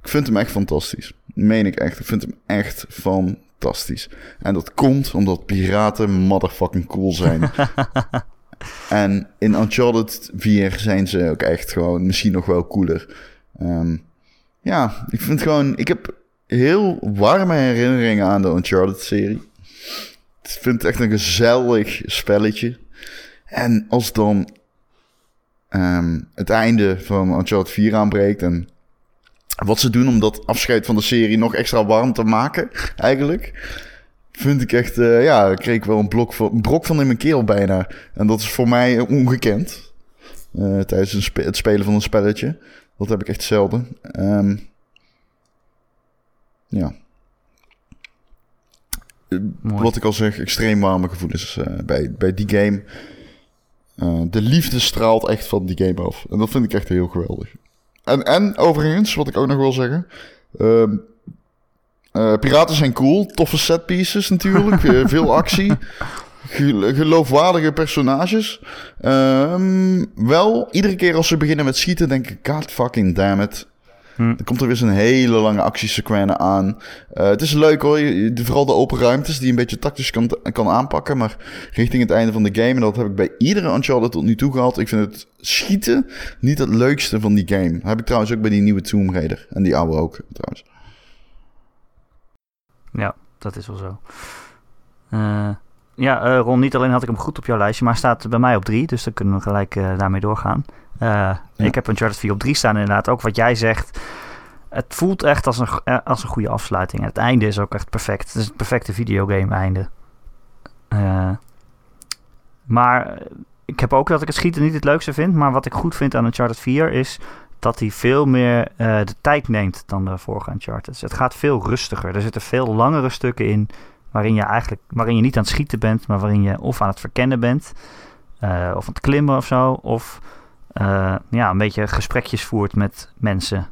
Ik vind hem echt fantastisch. Meen ik echt, ik vind hem echt fantastisch. En dat komt omdat piraten motherfucking cool zijn. en in Uncharted 4 zijn ze ook echt gewoon misschien nog wel cooler. Ehm, ja, ik vind gewoon... Ik heb heel warme herinneringen aan de Uncharted-serie. Ik vind het echt een gezellig spelletje. En als dan ehm, het einde van Uncharted 4 aanbreekt... en wat ze doen om dat afscheid van de serie nog extra warm te maken, eigenlijk... Vind ik echt, eh, ja, dan kreeg ik wel een, blok van, een brok van in mijn keel bijna. En dat is voor mij ongekend. eh, tijdens een spe- het spelen van een spelletje. Dat heb ik echt zelden. Ehm, ja. Mooi. Wat ik al zeg, extreem warme gevoelens eh, bij, bij die game. De liefde straalt echt van die game af. En dat vind ik echt heel geweldig. En, en overigens, wat ik ook nog wil zeggen. ehm, eh, piraten zijn cool. Toffe setpieces natuurlijk. eh, veel actie. Gel- geloofwaardige personages. Ehm, wel, iedere keer als ze beginnen met schieten, denk ik: God fucking damn it. Hm. Dan komt er weer zo'n hele lange actiesequence aan. Eh, het is leuk hoor, je- vooral de open ruimtes die je een beetje tactisch kan, kan aanpakken. Maar richting het einde van de game, en dat heb ik bij iedere Uncharted tot nu toe gehad. Ik vind het schieten niet het leukste van die game. heb ik trouwens ook bij die nieuwe Tomb Raider. En die oude ook trouwens. Ja, dat is wel zo. Eh, ja, eh, Ron, niet alleen had ik hem goed op jouw lijstje, maar hij staat bij mij op drie. Dus dan kunnen we gelijk daarmee doorgaan. Eh, Ik heb Uncharted 4 op drie staan inderdaad. Ook wat jij zegt. Het voelt echt als een, eh, als een goede afsluiting. En het einde is ook echt perfect. Het is het perfecte videogame einde. Eh, maar ik heb ook dat ik het schieten niet het leukste vind. Maar wat ik goed vind aan Uncharted 4 is dat hij veel meer de tijd neemt dan de vorige Uncharted. Het gaat veel rustiger. Er zitten veel langere stukken in waarin je eigenlijk waarin je niet aan het schieten bent, maar waarin je of aan het verkennen bent, of aan het klimmen of zo, of eh, ja, een beetje gesprekjes voert met mensen.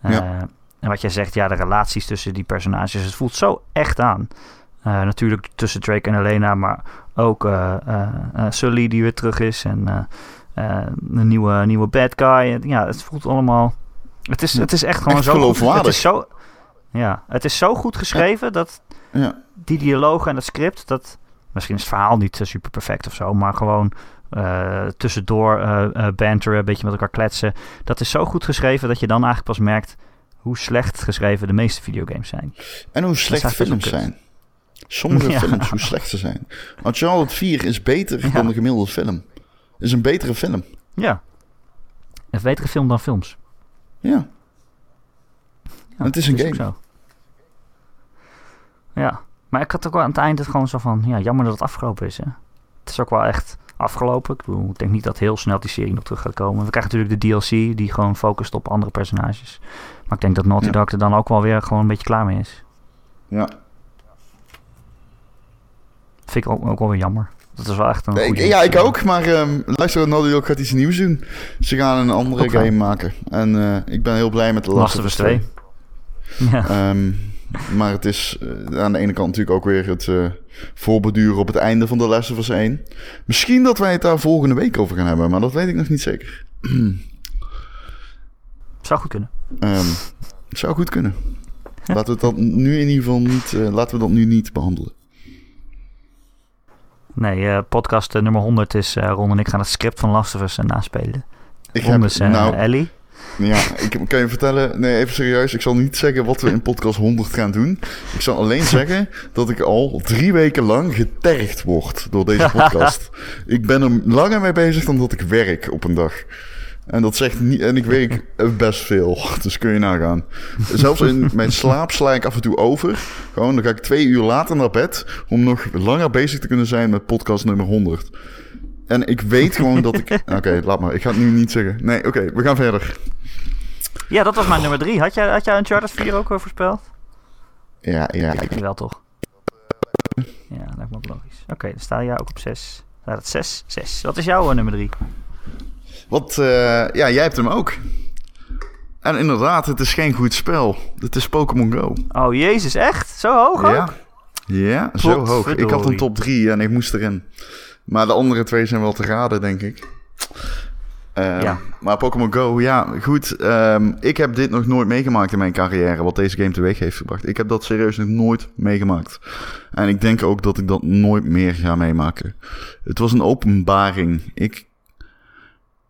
Eh, Ja. En wat jij zegt, ja, de relaties tussen die personages, het voelt zo echt aan. Eh, natuurlijk tussen Drake en Elena, maar ook Sully die weer terug is en een nieuwe, nieuwe bad guy. Ja, het voelt allemaal. Het is, het is echt gewoon echt zo. Goed, het geloofwaardig. is zo. Ja, het is zo goed geschreven dat Ja, die dialogen en het script, dat misschien is het verhaal niet super perfect of zo, maar gewoon eh, tussendoor eh, banteren, een beetje met elkaar kletsen. Dat is zo goed geschreven dat je dan eigenlijk pas merkt hoe slecht geschreven de meeste videogames zijn. en hoe slecht films zijn. Sommige Ja. films, hoe slecht ze zijn. Uncharted 4 is beter Ja. dan de gemiddelde film. Is een betere film. Ja. Een betere film dan films. Ja. Ja, Het is een game. zo. Ja, maar ik had ook wel aan het eind het gewoon zo van, ja, jammer dat het afgelopen is. Hè. Het is ook wel echt afgelopen. Ik, bedoel, ik denk niet dat heel snel die serie nog terug gaat komen. We krijgen natuurlijk de DLC die gewoon focust op andere personages. Maar ik denk dat Naughty Ja. Dog er dan ook wel weer gewoon een beetje klaar mee is. Ja. Vind ik ook, ook wel weer jammer. Dat is wel echt een Ik, goede ja, ik ook, maar ehm luister, Naughty Dog gaat iets nieuws doen. Ze gaan een andere game maken. En eh, ik ben heel blij met de Last of Us 2. Ja. Ehm, maar het is eh, aan de ene kant natuurlijk ook weer het eh voorbeduren op het einde van de Last of Us 1. Misschien dat wij het daar volgende week over gaan hebben, maar dat weet ik nog niet zeker. Zou goed kunnen. Het zou goed kunnen. Laten we dat nu in ieder geval niet, eh, laten we dat nu niet behandelen. Nee, eh, podcast eh, nummer 100 is Ron en ik gaan het script van Last of Us naspelen. Ik Ron is eh, nou, Ellie. Ja, ik kan je vertellen, nee, even serieus. Ik zal niet zeggen wat we in podcast 100 gaan doen. Ik zal alleen zeggen dat ik al drie weken lang getergd word door deze podcast. ik ben er langer mee bezig dan dat ik werk op een dag. En dat zegt niet, en ik werk best veel, dus kun je nagaan. Zelfs in mijn slaap sla ik af en toe over. Gewoon, dan ga ik twee uur later naar bed om nog langer bezig te kunnen zijn met podcast nummer 100. En ik weet gewoon dat ik. Oké, laat maar. Ik ga het nu niet zeggen. Nee, oké, we gaan verder. Ja, dat was mijn nummer 3. Had jij, had jij Uncharted 4 ook weer voorspeld? Ja, ja. Ik, Wel toch? Ja, lijkt me ook logisch. Oké, dan sta jij ook op 6. Staat het 6? 6. Wat is jouw eh, nummer 3? wat, eh, ja, jij hebt hem ook. En inderdaad, het is geen goed spel. Het is Pokémon Go. Oh, jezus, echt? Zo hoog ook? Ja, ja zo hoog. Ik had een top 3 en ik moest erin. Maar de andere twee zijn wel te raden, denk ik. Eh, Ja. Maar Pokémon Go, ja, goed. ehm, ik heb dit nog nooit meegemaakt in mijn carrière, wat deze game teweeg heeft gebracht. Ik heb dat serieus nog nooit meegemaakt. En ik denk ook dat ik dat nooit meer ga meemaken. Het was een openbaring. Ik,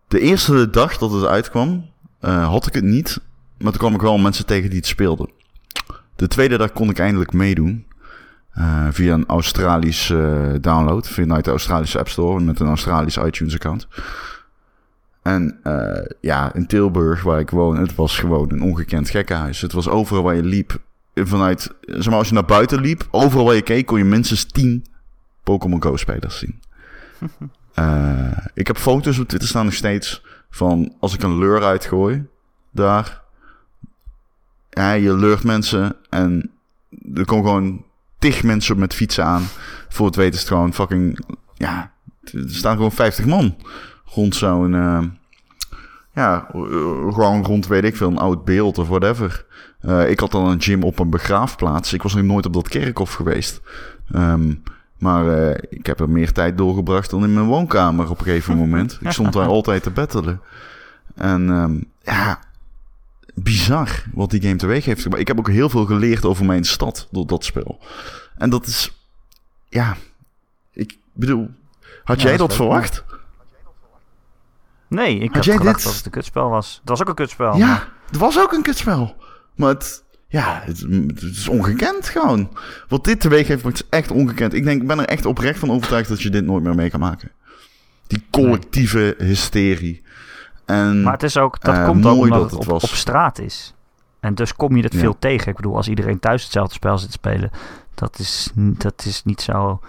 de eerste dag dat het uitkwam, eh, had ik het niet. Maar toen kwam ik wel mensen tegen die het speelden. De tweede dag kon ik eindelijk meedoen. Eh, via een Australisch eh, download. Vanuit de Australische App Store met een Australisch iTunes account. En eh, ja, in Tilburg, waar ik woon, het was gewoon een ongekend gekkenhuis. Het was overal waar je liep. Vanuit, zeg maar, als je naar buiten liep, overal waar je keek, kon je minstens 10 Pokémon Go-spelers zien. Ik heb foto's op Twitter staan nog steeds van als ik een lure uitgooi, daar. Ja, je leurt mensen en er komen gewoon tig mensen met fietsen aan. Voor het weten is het gewoon fucking, ja, er staan gewoon 50 man rond zo'n, eh, ja, gewoon rond, weet ik veel, een oud beeld of whatever. Eh, ik had dan een gym op een begraafplaats. Ik was nog nooit op dat kerkhof geweest. Ehm, maar eh, ik heb er meer tijd doorgebracht dan in mijn woonkamer op een gegeven moment. Ik stond daar altijd te bettelen. En ehm, ja, bizar wat die game teweeg heeft gebracht. Ik heb ook heel veel geleerd over mijn stad door dat spel. En dat is, ja, ik bedoel, had Ja, jij dat is verwacht? Nee, ik Had had jij gedacht dit- dat het een kutspel was. Het was ook een kutspel. Ja, het was ook een kutspel. Maar het, ja, het, het is ongekend gewoon. Wat dit teweeg heeft, wordt echt ongekend. Ik denk, ik ben er echt oprecht van overtuigd dat je dit nooit meer mee kan maken. Die collectieve hysterie. En Maar het is ook, dat Eh, komt ook omdat dat het, op, straat is. En dus kom je het Ja. veel tegen. Ik bedoel, als iedereen thuis hetzelfde spel zit te spelen, dat is, dat is niet zo...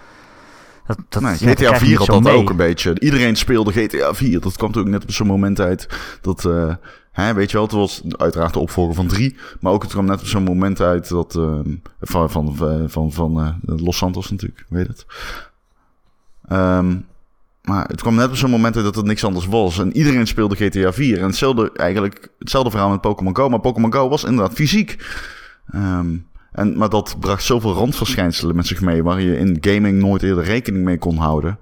Dat, dat, nee, ja, dat GTA krijg je 4 niet had dat mee. ook een beetje. Iedereen speelde GTA 4. Dat kwam toen ook net op zo'n moment uit. Dat, eh, hè, weet je wel, het was uiteraard de opvolger van 3. Maar ook het kwam net op zo'n moment uit dat... eh, van van, van, van, eh, Los Santos natuurlijk, weet het. Ehm, maar het kwam net op zo'n moment dat het niks anders was. En iedereen speelde GTA 4. En hetzelfde, eigenlijk, hetzelfde verhaal met Pokémon Go. Maar Pokémon Go was inderdaad fysiek. Ehm, en, maar dat bracht zoveel randverschijnselen met zich mee... waar je in gaming nooit eerder rekening mee kon houden...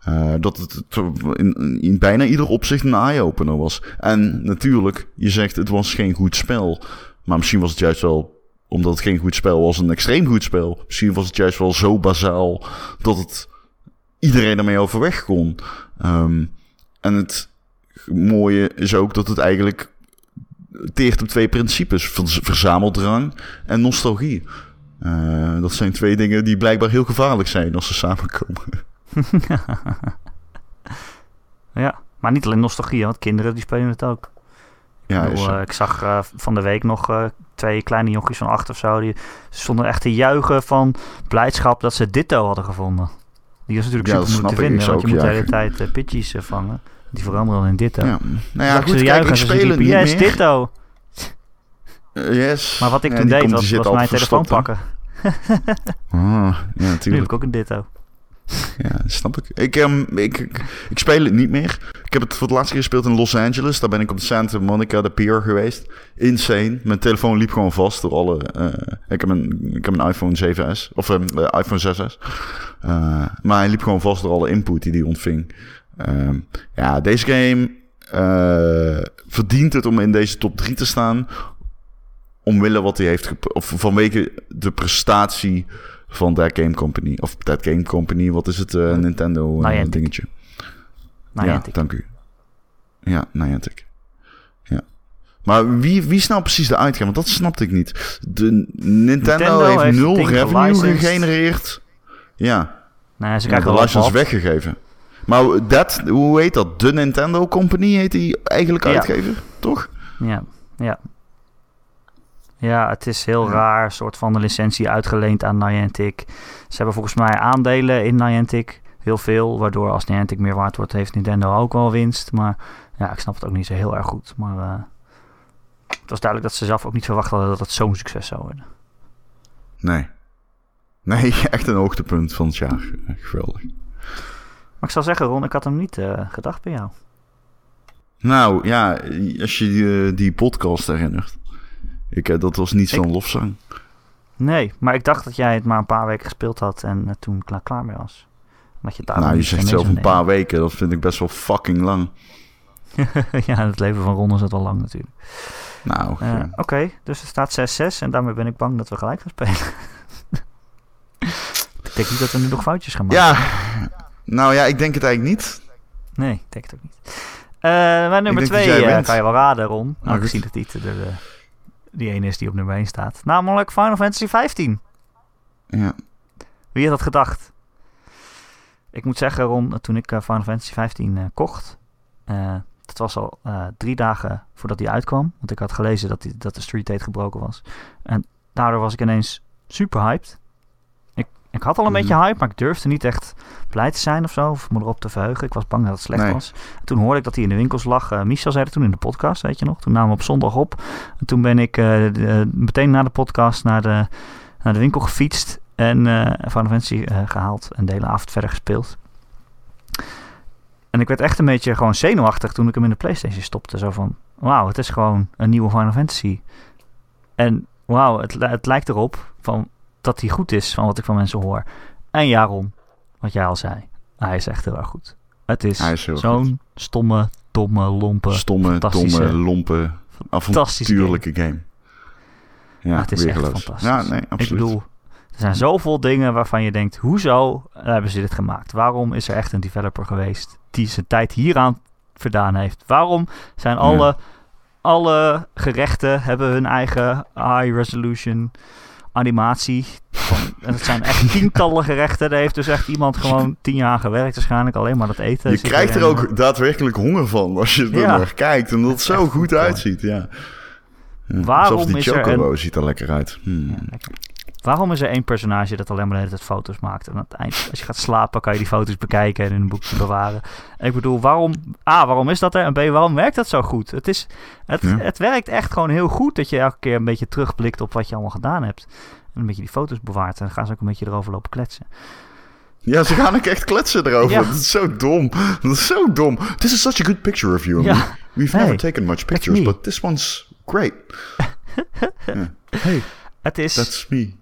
eh, dat het het in, in bijna ieder opzicht een eye-opener was. En natuurlijk, je zegt het was geen goed spel. Maar misschien was het juist wel... omdat het geen goed spel was, een extreem goed spel. Misschien was het juist wel zo bazaal... dat het iedereen ermee overweg kon. Ehm, en het mooie is ook dat het eigenlijk teert op twee principes: verzameldrang en nostalgie. Eh, dat zijn twee dingen die blijkbaar heel gevaarlijk zijn als ze samenkomen. Ja, maar niet alleen nostalgie, want kinderen die spelen het ook. Ja, ik, bedoel, eh, ik zag eh, van de week nog twee kleine jochies van acht of zo. Die stonden echt te juichen van blijdschap dat ze Ditto hadden gevonden. Die is natuurlijk Ja, super moeilijk te vinden, want je moet de hele tijd eh, pitchies eh, vangen. Die veranderen dan in Ditto. ja. Nou ja, goed, kijk, ik speel het niet yes, meer. Ditto! Eh, yes. Maar wat ik toen deed, was, was mijn telefoon pakken. Ah, ja, Nu heb natuurlijk. ik ook een Ditto. Ja, snap ik. Ik, ehm, ik, ik. ik speel het niet meer. Ik heb het voor het laatste keer gespeeld in Los Angeles. Daar ben ik op de Santa Monica, de pier geweest. Insane. Mijn telefoon liep gewoon vast door alle... eh, ik, heb een, ik heb een iPhone 7S. Of een iPhone 6S. Eh, maar hij liep gewoon vast door alle input die hij ontving. Ehm, ja, deze game eh, verdient het om in deze top 3 te staan. Omwille wat hij heeft... Of vanwege de prestatie van That Game Company. Of That Game Company, wat is het? eh, Nintendo Niantic. dingetje. Nou, ja, dank u. Ja, Niantic. Ja. Maar wie, wie is nou precies de uitgever? Want dat snapte ik niet. De Nintendo, Nintendo heeft, heeft nul revenue gegenereerd. Ja, Nee, ze ja krijgen de license weggegeven. Maar dat, hoe heet dat? De Nintendo Company heet die eigenlijk Ja. uitgever, toch? Ja, ja. Ja, het is heel Ja. raar, soort van de licentie uitgeleend aan Niantic. Ze hebben volgens mij aandelen in Niantic, heel veel, waardoor als Niantic meer waard wordt, heeft Nintendo ook wel winst. Maar ja, ik snap het ook niet zo heel erg goed. Maar eh, het was duidelijk dat ze zelf ook niet verwacht hadden dat het zo'n succes zou worden. Nee. Nee, echt een hoogtepunt van het jaar. Geweldig. Maar ik zal zeggen, Ron, ik had hem niet eh, gedacht bij jou. Nou, ja, als je die, eh, die podcast herinnert. Ik, eh, dat was niet zo'n Ik- lofzang. Nee, maar ik dacht dat jij het maar een paar weken gespeeld had en eh, toen klaar, klaar mee was. Dat je Nou, je zegt zelf een paar weken. Dat vind ik best wel fucking lang. ja, het leven van Ron is het wel lang natuurlijk. Nou, Eh. Oké, dus er staat 6-6 en daarmee ben ik bang dat we gelijk gaan spelen. ik denk niet dat we nu nog foutjes gaan maken. ja. Nou ja, ik denk het eigenlijk niet. Nee, ik denk het ook niet. Eh mijn nummer denk dat 2 jij wint. kan je wel raden, Ron. Nou, Aangezien goed. het niet de, de- die ene is die op nummer 1 staat. Namelijk Final Fantasy 15. Ja. Wie had dat gedacht? Ik moet zeggen, Ron, toen ik eh, Final Fantasy 15 eh, kocht, eh, dat was al drie dagen voordat die uitkwam. Want ik had gelezen dat, die, dat de street date gebroken was. En daardoor was ik ineens super hyped. Ik, had al een Mhm. beetje hype, maar ik durfde niet echt blij te zijn of zo. Of me erop te verheugen. Ik was bang dat het slecht Nee. was. En toen hoorde ik dat hij in de winkels lag. Eh, Michel zei het toen in de podcast, weet je nog. Toen namen we op zondag op. En toen ben ik eh, de- meteen na de podcast naar de, naar de winkel gefietst. En Final Fantasy eh, gehaald. En de hele avond verder gespeeld. En ik werd echt een beetje gewoon zenuwachtig toen ik hem in de PlayStation stopte. Zo van, wauw, het is gewoon een nieuwe Final Fantasy. En wauw, het, het lijkt erop van, dat hij goed is van wat ik van mensen hoor. En Jaron, wat jij al zei, hij is echt heel erg goed. Het is, zo'n stomme, domme, lompe, Stomme, domme, lompe, fantastische avontuurlijke game. Ja, Maar het is echt fantastisch. Ja, nee, absoluut. Ik bedoel, er zijn zoveel dingen waarvan je denkt, hoezo hebben ze dit gemaakt? Waarom is er echt een developer geweest die zijn tijd hieraan verdaan heeft? Waarom zijn alle, Ja. alle gerechten hebben hun eigen high resolution animatie? Van, en het zijn echt tientallen gerechten. Daar heeft dus echt iemand gewoon tien jaar gewerkt waarschijnlijk. Alleen maar dat eten. je krijgt er ook daadwerkelijk honger van als je er Ja. naar kijkt. En dat het zo goed uitziet, ja. ja. Waarom Zelfs die is er Chocobo ziet er lekker uit. Hmm. Ja, lekker. Waarom is er één personage dat alleen maar de hele tijd foto's maakt? En aan het eind, als je gaat slapen, kan je die foto's bekijken en in een boekje bewaren. En ik bedoel, waarom... A, waarom is dat er? En B, waarom werkt dat zo goed? Het, is, het, Ja. het werkt echt gewoon heel goed dat je elke keer een beetje terugblikt op wat je allemaal gedaan hebt. En een beetje die foto's bewaart. En dan gaan ze ook een beetje erover lopen kletsen. Ja, ze gaan ook echt kletsen erover. Ja. Dat is zo dom. Dat is zo dom. This is such a good picture of you. Ja. We've Hey, never taken much pictures, but this one's great. Hey, Het is... that's me.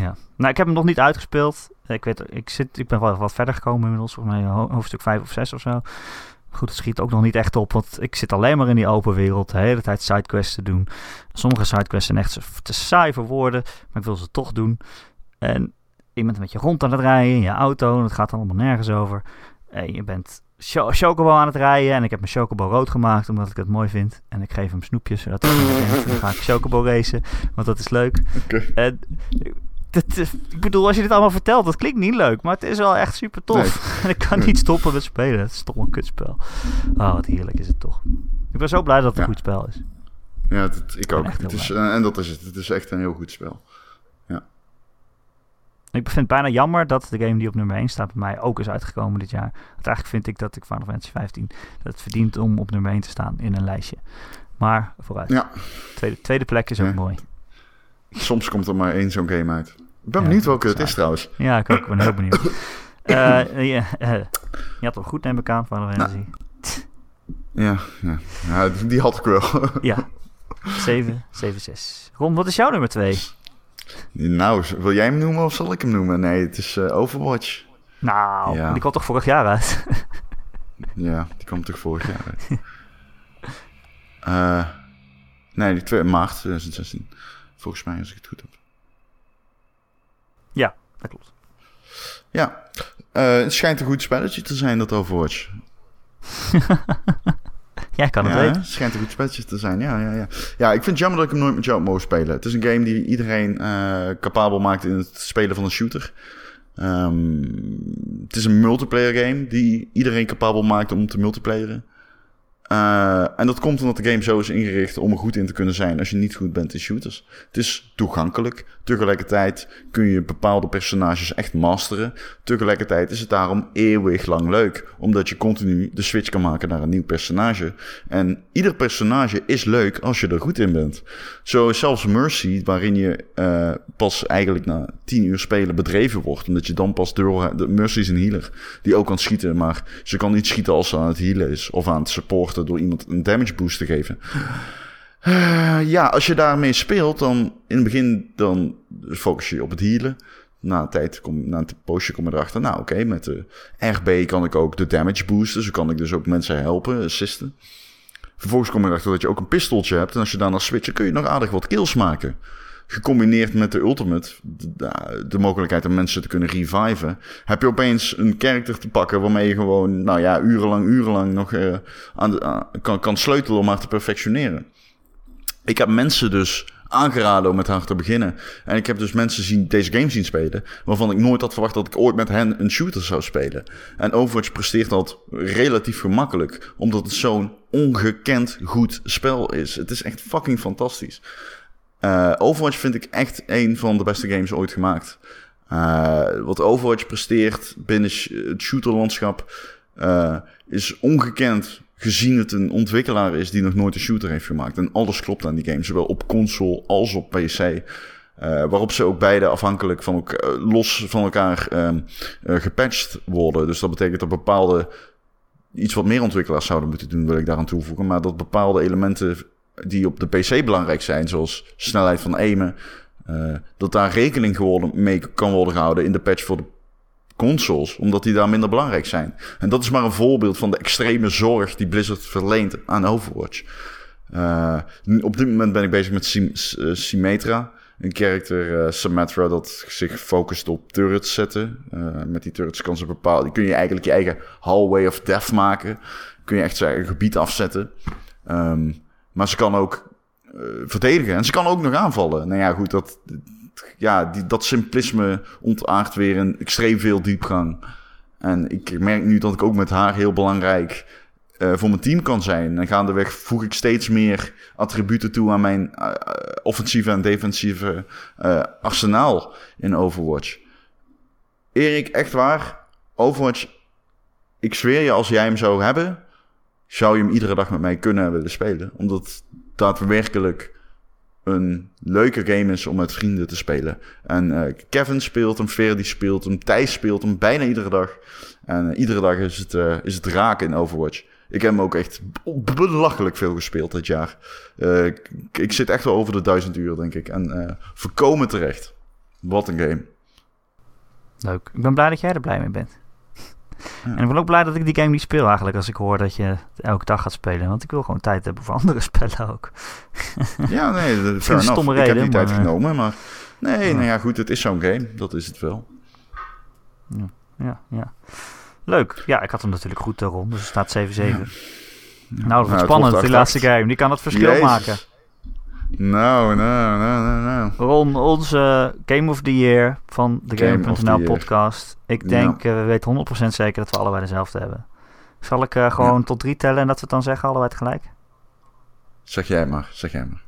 Ja. Nou, ik heb hem nog niet uitgespeeld. Ik, weet, ik, zit, ik ben wel wat verder gekomen inmiddels. Volgens mij ho- hoofdstuk 5 of 6 of zo. Goed, het schiet ook nog niet echt op. Want ik zit alleen maar in die open wereld. De hele tijd sidequests te doen. Sommige sidequests zijn echt te saai voor woorden. Maar ik wil ze toch doen. En je bent een beetje rond aan het rijden in je auto. En het gaat allemaal nergens over. En je bent cho- chocobo aan het rijden. En ik heb mijn chocobo rood gemaakt omdat ik het mooi vind. En ik geef hem snoepjes. Zodat hij dan ga ik chocobo racen. Want dat is leuk. Oké. En dat, is- ik bedoel, als je dit allemaal vertelt, dat klinkt niet leuk, maar het is wel echt super tof. En ik kan niet stoppen met spelen. Het is toch een kutspel. Oh, wat heerlijk is het toch. Ik ben zo blij dat het een Ja. goed spel is. Ja, dat, ik ook. Het is, eh, en dat is het. Het is echt een heel goed spel. Ik vind het bijna jammer dat de game die op nummer 1 staat bij mij ook is uitgekomen dit jaar. Want eigenlijk vind ik dat ik Final Fantasy 15 dat het verdient om op nummer 1 te staan in een lijstje. Maar vooruit. Ja. Tweede, tweede plek is ook Ja. mooi. Soms komt er maar één zo'n game uit. Ik ben benieuwd welke het is trouwens. Ja, ik ook. Ben heel benieuwd. Eh, eh, je had hem goed neem ik aan, Final Fantasy. Ja, ja. ja die- had ik wel. Ja. 7, 7, 6. Ron, wat is jouw nummer 2? nou, wil jij hem noemen of zal ik hem noemen? Nee, het is eh, Overwatch. Nou, Ja. die kwam toch vorig jaar uit? Ja, die kwam toch vorig jaar uit. Nee, die 2 maart 2016. Volgens mij, als ik het goed heb. Ja, dat klopt. Ja, eh, het schijnt een goed spelletje te zijn, dat Overwatch. Jij kan het ja, weten. het schijnt een goed spelletje te zijn, ja, ja, ja. Ja, ik vind het jammer dat ik hem nooit met jou mogen spelen. Het is een game die iedereen eh, capabel maakt in het spelen van een shooter. Ehm, het is een multiplayer game die iedereen capabel maakt om te multiplayeren. Eh, en dat komt omdat de game zo is ingericht om er goed in te kunnen zijn als je niet goed bent in shooters. Het is toegankelijk. Tegelijkertijd kun je bepaalde personages echt masteren. Tegelijkertijd is het daarom eeuwig lang leuk. Omdat je continu de switch kan maken naar een nieuw personage. En ieder personage is leuk als je er goed in bent. Zo zelfs Mercy, waarin je eh, pas eigenlijk na 10 uur spelen bedreven wordt. Omdat je dan pas door... De Mercy is een healer die ook kan schieten. Maar ze kan niet schieten als ze aan het healen is. Of aan het supporten door iemand een damage boost te geven. Eh, ja, als je daarmee speelt, dan in het begin dan focus je op het healen. Na een tijd, kom, na een poosje kom je erachter. Nou, oké, met de RB kan ik ook de damage boosten. Zo kan ik dus ook mensen helpen, assisten. Vervolgens kom je erachter dat je ook een pistooltje hebt. En als je daarna switcht, kun je nog aardig wat kills maken. Gecombineerd met de ultimate, de, mogelijkheid om mensen te kunnen reviven, heb je opeens een character te pakken waarmee je gewoon, nou ja, urenlang, urenlang nog eh, kan, kan sleutelen om haar te perfectioneren. Ik heb mensen dus aangeraden om met haar te beginnen. En ik heb dus mensen zien, deze game zien spelen, waarvan ik nooit had verwacht dat ik ooit met hen een shooter zou spelen. En Overwatch presteert dat relatief gemakkelijk, omdat het zo'n ongekend goed spel is. Het is echt fucking fantastisch. Eh, Overwatch vind ik echt een van de beste games ooit gemaakt. Eh, wat Overwatch presteert binnen het shooterlandschap eh, is ongekend gezien het een ontwikkelaar is die nog nooit een shooter heeft gemaakt. En alles klopt aan die game, zowel op console als op PC. Eh, waarop ze ook beide afhankelijk van elkaar, los van elkaar ehm, eh, gepatcht worden. Dus dat betekent dat bepaalde iets wat meer ontwikkelaars zouden moeten doen, wil ik daaraan toevoegen. Maar dat bepaalde elementen die op de PC belangrijk zijn, zoals snelheid van aimen, dat daar rekening geworden, mee kan worden gehouden in de patch voor de consoles, omdat die daar minder belangrijk zijn. En dat is maar een voorbeeld van de extreme zorg die Blizzard verleent aan Overwatch. Uh, op dit moment ben ik bezig met Symmetra. Een character, uh, Symmetra, dat zich focust op turrets zetten. Met die turrets kan ze bepalen. Die kun je eigenlijk je eigen hallway of death maken. Kun je echt zijn eigen gebied afzetten. Um, maar ze kan ook verdedigen. En ze kan ook nog aanvallen. Nou ja, goed, dat, ja, die, dat simplisme ontaart weer een extreem veel diepgang. En ik merk nu dat ik ook met haar heel belangrijk uh, voor mijn team kan zijn. En gaandeweg voeg ik steeds meer attributen toe aan mijn uh, offensieve en defensieve uh, arsenaal in Overwatch. Erik, echt waar, Overwatch, ik zweer je, als jij hem zou hebben, zou je hem iedere dag met mij kunnen willen spelen. Omdat daadwerkelijk een leuke game is om met vrienden te spelen. En uh, Kevin speelt hem, Verdi speelt hem, Thijs speelt hem bijna iedere dag. En uh, iedere dag is het, uh, is het raken in Overwatch. Ik heb hem ook echt belachelijk veel gespeeld dit jaar. Ik, ik, zit echt wel over de duizend uur, denk ik. En voorkomen terecht. Wat een game. Leuk. Ik ben blij dat jij er blij mee bent. En ik ben ook blij dat ik die game niet speel eigenlijk als ik hoor dat je elke dag gaat spelen. Want ik wil gewoon tijd hebben voor andere spellen ook. ja, nee, dat is een stomme reden. Ik heb die tijd genomen, maar nee, nou ja, goed, het is zo'n game. Dat is het wel. Ja, ja, ja. Leuk. Ja, ik had hem natuurlijk goed rond, dus het staat 7-7. Ja. Nou, dat wordt spannend, die laatste game. Die kan het verschil Jezus. maken. Nou, nou, nou, nou, nou. Ron, onze Game of the Year van de Game.nl podcast. Ik denk, uh, we weten 100% zeker dat we allebei dezelfde hebben. Zal ik uh, gewoon ja. tot drie tellen en dat we het dan zeggen, allebei tegelijk? Zeg jij maar, zeg jij maar.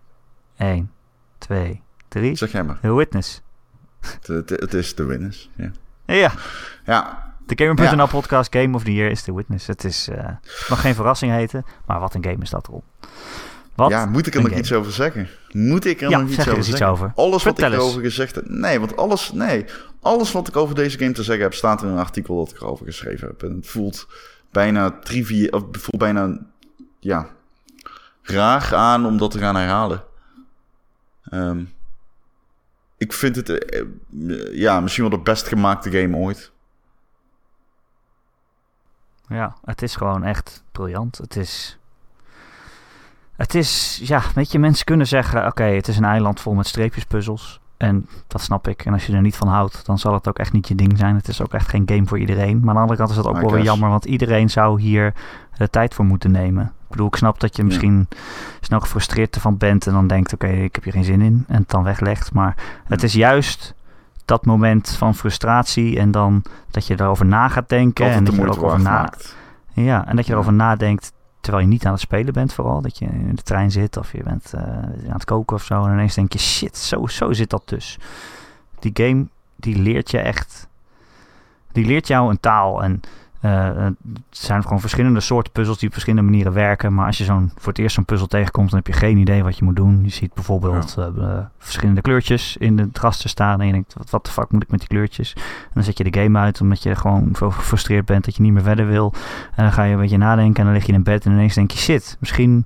1, 2, 3. Zeg jij maar. The Witness. Het is The Witness, ja. Ja. Ja. De Gamer.nl ja. podcast Game of the Year is The Witness. Het is, uh, mag geen verrassing heten, maar wat een game is dat, Ron. Wat ja, moet ik er nog iets over zeggen? Moet ik er ja, nog iets over zeggen? over. Alles wat ik erover gezegd heb. Nee, want alles, nee, alles wat ik over deze game te zeggen heb, staat in een artikel dat ik erover geschreven heb. En het voelt bijna trivia, of voelt bijna, ja, raar aan om dat te gaan herhalen. Um, ik vind het, uh, ja, misschien wel de best gemaakte game ooit. Ja, het is gewoon echt briljant. Het is het is, ja, weet je, mensen kunnen zeggen: oké, het is een eiland vol met streepjespuzzels. En dat snap ik. En als je er niet van houdt, dan zal het ook echt niet je ding zijn. Het is ook echt geen game voor iedereen. Maar aan de andere kant is dat ook wel weer jammer, want iedereen zou hier de tijd voor moeten nemen. Ik bedoel, ik snap dat je misschien snel gefrustreerd ervan bent en dan denkt: oké, ik heb hier geen zin in. En het dan weglegt. Maar het is juist dat moment van frustratie en dan dat je erover na gaat denken. en dat je er ook over na. Ja, en dat je erover nadenkt terwijl je niet aan het spelen bent vooral. Dat je in de trein zit of je bent uh, aan het koken of zo. En ineens denk je, shit, zo, zo zit dat dus. Die game, die leert je echt... Die leert jou een taal en het zijn gewoon verschillende soorten puzzels die op verschillende manieren werken. Maar als je zo'n voor het eerst zo'n puzzel tegenkomt, dan heb je geen idee wat je moet doen. Je ziet bijvoorbeeld ja. uh, verschillende kleurtjes in de raster staan. En je denkt, wat, de fuck moet ik met die kleurtjes? En dan zet je de game uit omdat je gewoon zo gefrustreerd bent dat je niet meer verder wil. En dan ga je een beetje nadenken en dan lig je in bed en ineens denk je, shit, misschien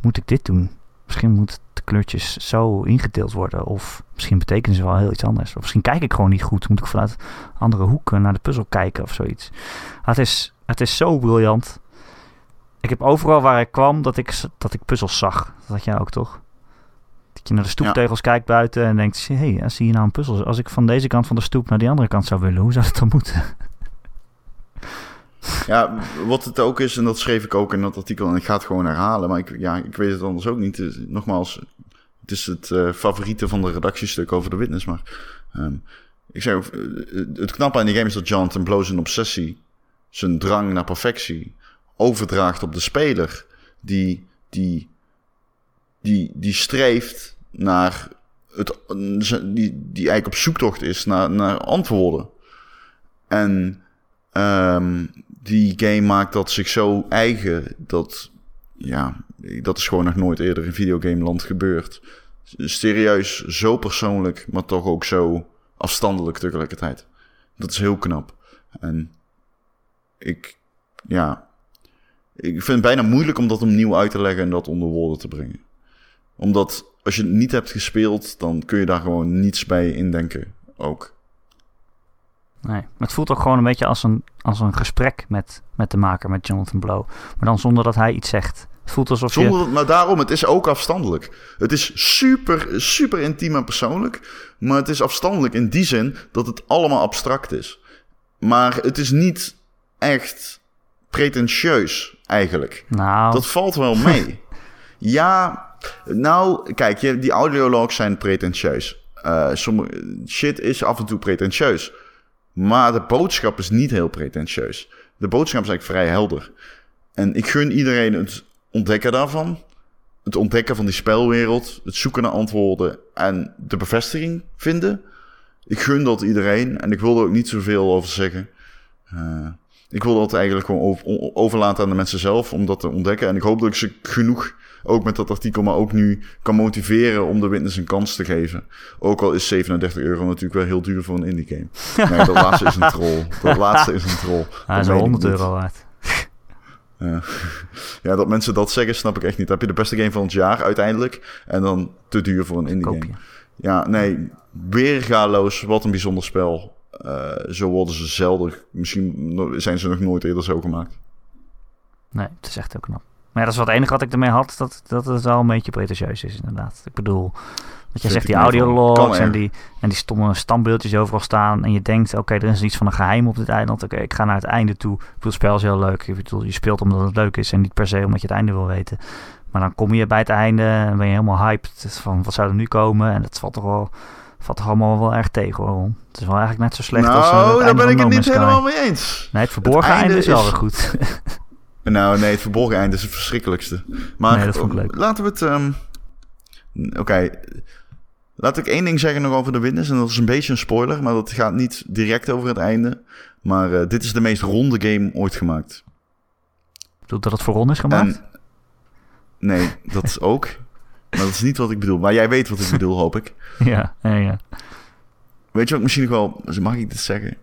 moet ik dit doen. Misschien moet kleurtjes zo ingedeeld worden. Of misschien betekenen ze wel heel iets anders. Of misschien kijk ik gewoon niet goed. Moet ik vanuit andere hoeken naar de puzzel kijken of zoiets. Het is, het is zo briljant. Ik heb overal waar ik kwam dat ik, dat ik puzzels zag. Dat had jij ook toch? Dat je naar de stoeptegels ja. kijkt buiten en denkt... hé, hey, zie je nou een puzzel? Als ik van deze kant van de stoep naar die andere kant zou willen... hoe zou dat dan moeten? Ja, wat het ook is, en dat schreef ik ook in dat artikel, en ik ga het gewoon herhalen, maar ik, ja, ik weet het anders ook niet. Nogmaals, het is het uh, favoriete van de redactiestuk over de witness, maar um, ik zeg, uh, het knappe aan die game is dat Jonathan Blow zijn obsessie, zijn drang naar perfectie, overdraagt op de speler, die, die, die, die streeft naar het, die, die eigenlijk op zoektocht is naar, naar antwoorden. En um, die game maakt dat zich zo eigen dat, ja, dat is gewoon nog nooit eerder in videogameland gebeurd. Serieus, zo persoonlijk, maar toch ook zo afstandelijk tegelijkertijd. Dat is heel knap. En ik, ja, Ik vind het bijna moeilijk om dat opnieuw uit te leggen en dat onder woorden te brengen. Omdat als je het niet hebt gespeeld, dan kun je daar gewoon niets bij indenken. Ook. Nee, maar het voelt ook gewoon een beetje als een, als een gesprek met, met de maker, met Jonathan Blow. Maar dan zonder dat hij iets zegt. Het voelt alsof Zonder, je... Maar daarom, het is ook afstandelijk. Het is super, super intiem en persoonlijk. Maar het is afstandelijk in die zin dat het allemaal abstract is. Maar het is niet echt pretentieus, eigenlijk. Nou, Dat valt wel mee. ja, nou, kijk, die audiologs zijn pretentieus. Eh, sommige shit is af en toe pretentieus. Maar de boodschap is niet heel pretentieus. De boodschap is eigenlijk vrij helder. En ik gun iedereen het ontdekken daarvan. Het ontdekken van die spelwereld. Het zoeken naar antwoorden. En de bevestiging vinden. Ik gun dat iedereen. En ik wil er ook niet zoveel over zeggen. Eh, ik wil dat eigenlijk gewoon overlaten aan de mensen zelf. Om dat te ontdekken. En ik hoop dat ik ze genoeg, ook met dat artikel, maar ook nu kan motiveren om de witness een kans te geven. Ook al is 37 euro natuurlijk wel heel duur voor een indie game. Nee, dat laatste is een troll. Dat laatste is een troll. hij Dat is meen wel ik 100 niet. euro waard. Ja. ja, dat mensen dat zeggen, snap ik echt niet. Dan heb je de beste game van het jaar uiteindelijk. En dan te duur voor een indie game. Ja, nee, weergaloos. Wat een bijzonder spel. Eh, zo worden ze zelden. Misschien zijn ze nog nooit eerder zo gemaakt. Nee, het is echt heel knap. Maar ja, dat is wat het enige wat ik ermee had, dat, dat het wel een beetje pretentieus is inderdaad. Ik bedoel, wat je zegt, die audiologs en die, en die stomme standbeeldjes overal staan. En je denkt, oké, er is iets van een geheim op dit eiland. Oké, ik ga naar het einde toe. Ik bedoel, het spel is heel leuk. Ik bedoel, je speelt omdat het leuk is en niet per se omdat je het einde wil weten. Maar dan kom je bij het einde en ben je helemaal hyped van wat zou er nu komen. En dat valt toch wel, valt toch allemaal wel erg tegen hoor. Het is wel eigenlijk net zo slecht als eh, nou, daar einde ben ik het niet helemaal mee eens. Nee, het verborgen Het einde einde is wel weer goed. Nou, nee, het verborgen einde is het verschrikkelijkste. Maar Nee, dat vond ik leuk. laten we het... ehm, Oké, laat ik één ding zeggen nog over de witness. En dat is een beetje een spoiler, maar dat gaat niet direct over het einde. Maar eh, dit is de meest ronde game ooit gemaakt. bedoel dat het voor is gemaakt? En, nee, dat is ook. Maar dat is niet wat ik bedoel. Maar jij weet wat ik bedoel, hoop ik. Ja, ja, ja. Weet je wat ik misschien nog wel... Mag ik dit zeggen?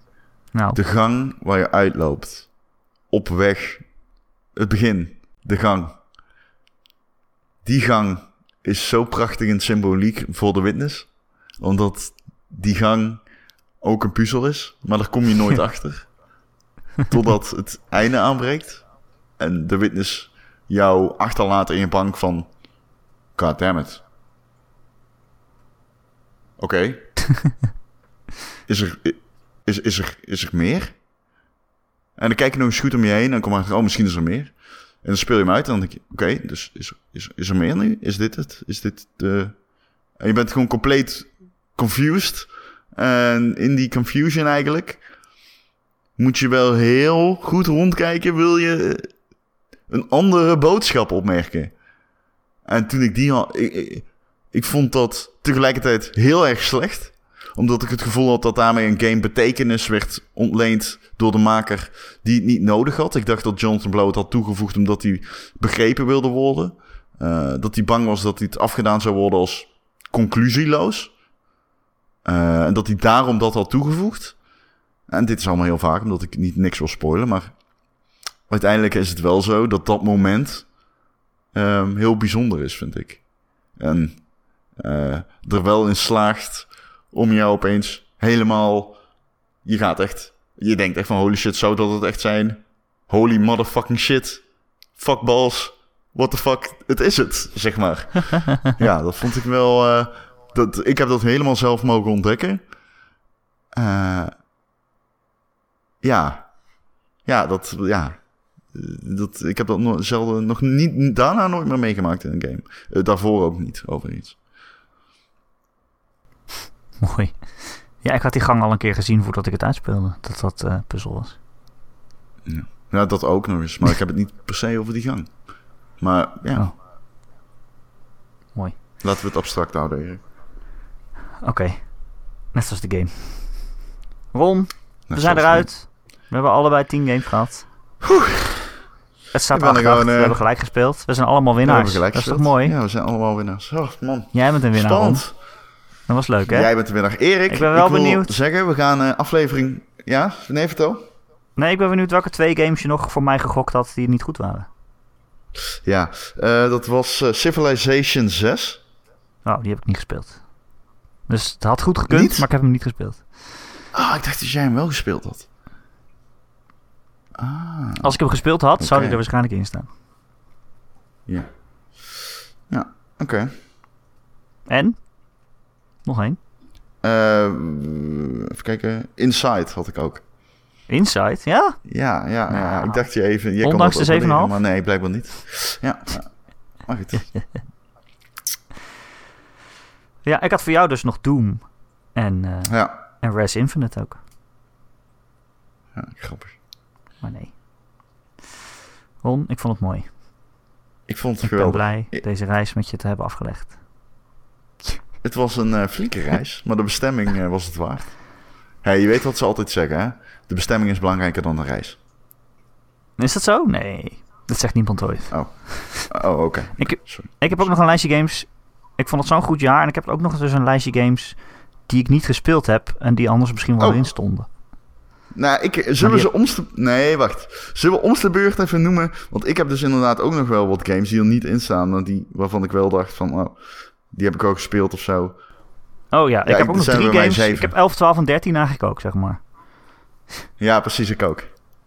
Nou, De gang waar je uitloopt. Op weg. Het begin. De gang. Die gang is zo prachtig en symboliek voor de witness. Omdat die gang ook een puzzel is. Maar daar kom je nooit achter. Totdat het einde aanbreekt. En de witness jou achterlaat in je bank van... God damn it. Oké. is, er, is, is, er, is er meer? En dan kijk je nog eens goed om je heen en dan kom je oh, misschien is er meer. En dan speel je hem uit en dan denk je, oké, dus is, is, is er meer nu? Is dit het? Is dit de... En je bent gewoon compleet confused. En in die confusion eigenlijk moet je wel heel goed rondkijken, wil je een andere boodschap opmerken. En toen ik die had, ik, ik vond dat tegelijkertijd heel erg slecht omdat ik het gevoel had dat daarmee een game betekenis werd ontleend door de maker die het niet nodig had. Ik dacht dat Jonathan Blow het had toegevoegd omdat hij begrepen wilde worden. Eh, dat hij bang was dat hij het afgedaan zou worden als conclusieloos. Eh, en dat hij daarom dat had toegevoegd. En dit is allemaal heel vaak, omdat ik niet niks wil spoilen. Maar uiteindelijk is het wel zo dat dat moment ehm, heel bijzonder is, vind ik. En eh, er wel in slaagt om jou opeens helemaal... Je gaat echt... Je denkt echt van holy shit, zou dat het echt zijn? Holy motherfucking shit. Fuck balls. What the fuck, het is het, zeg maar. ja, dat vond ik wel... eh, dat, ik heb dat helemaal zelf mogen ontdekken. Eh, ja. Ja, dat... Ja. Dat, ik heb dat no zelden, nog niet, daarna nooit meer meegemaakt in een game. Eh, daarvoor ook niet, overigens. mooi. Ja, ik had die gang al een keer gezien voordat ik het uitspeelde. Dat dat eh, puzzel was. Ja, dat ook nog eens. Maar ik heb het niet per se over die gang. Maar ja, Oh. Mooi. laten we het abstract houden, Erik. Oké. Net zoals de game. Ron, Net we zijn eruit. We hebben allebei 10 games gehad. Het staat 8 gewoon, We eh, hebben gelijk gespeeld. We zijn allemaal winnaars. dat is toch mooi? Ja, we zijn allemaal winnaars. Oh, man. Jij bent een winnaar. Dat was leuk, hè? Jij bent de winnaar. Erik, Ik ben wel wil benieuwd. zeggen, we gaan eh, aflevering... Ja, nee, vertel. Nee, ik ben benieuwd welke twee games je nog voor mij gegokt had die niet goed waren. Ja, eh, dat was eh, Civilization 6. Oh, die heb ik niet gespeeld. Dus het had goed gekund, Niet? maar ik heb hem niet gespeeld. Ah, ik dacht dat jij hem wel gespeeld had. Ah, Als ik hem gespeeld had, zou hij er waarschijnlijk in staan. ja. Ja, oké. En? Nog één. Eh, even kijken. Inside had ik ook. Inside, ja? Ja, ja, ja. Nou, Ik dacht je even... Je ondanks kan de dat ook wel 7,5? leren, Maar nee, blijkbaar niet. Ja, ja. maar goed. Ja, ik had voor jou dus nog Doom. En, eh Ja, en Res Infinite ook. ja grappig. Maar nee. Ron, ik vond het mooi. Ik vond het Ik ben blij Ik- deze reis met je te hebben afgelegd. Het was een eh, flinke reis, maar de bestemming eh, was het waard. Hey, je weet wat ze altijd zeggen, hè? De bestemming is belangrijker dan de reis. Is dat zo? Nee. Dat zegt niemand ooit. Oh, oké. Ik- heb ook nog een lijstje games. Ik vond het zo'n goed jaar. En ik heb ook nog dus een lijstje games die ik niet gespeeld heb. En die anders misschien wel Oh. erin stonden. Nou, ik, Maar zullen ze omste... Nee, wacht. Zullen we omste beurt even noemen? Want ik heb dus inderdaad ook nog wel wat games die er niet in staan. Die, waarvan ik wel dacht van, oh, die heb ik ook gespeeld of zo. Oh ja, ik ik- heb ook nog drie games. Ik heb 11, 12 en 13 eigenlijk ook, zeg maar. Ja, precies, ik ook.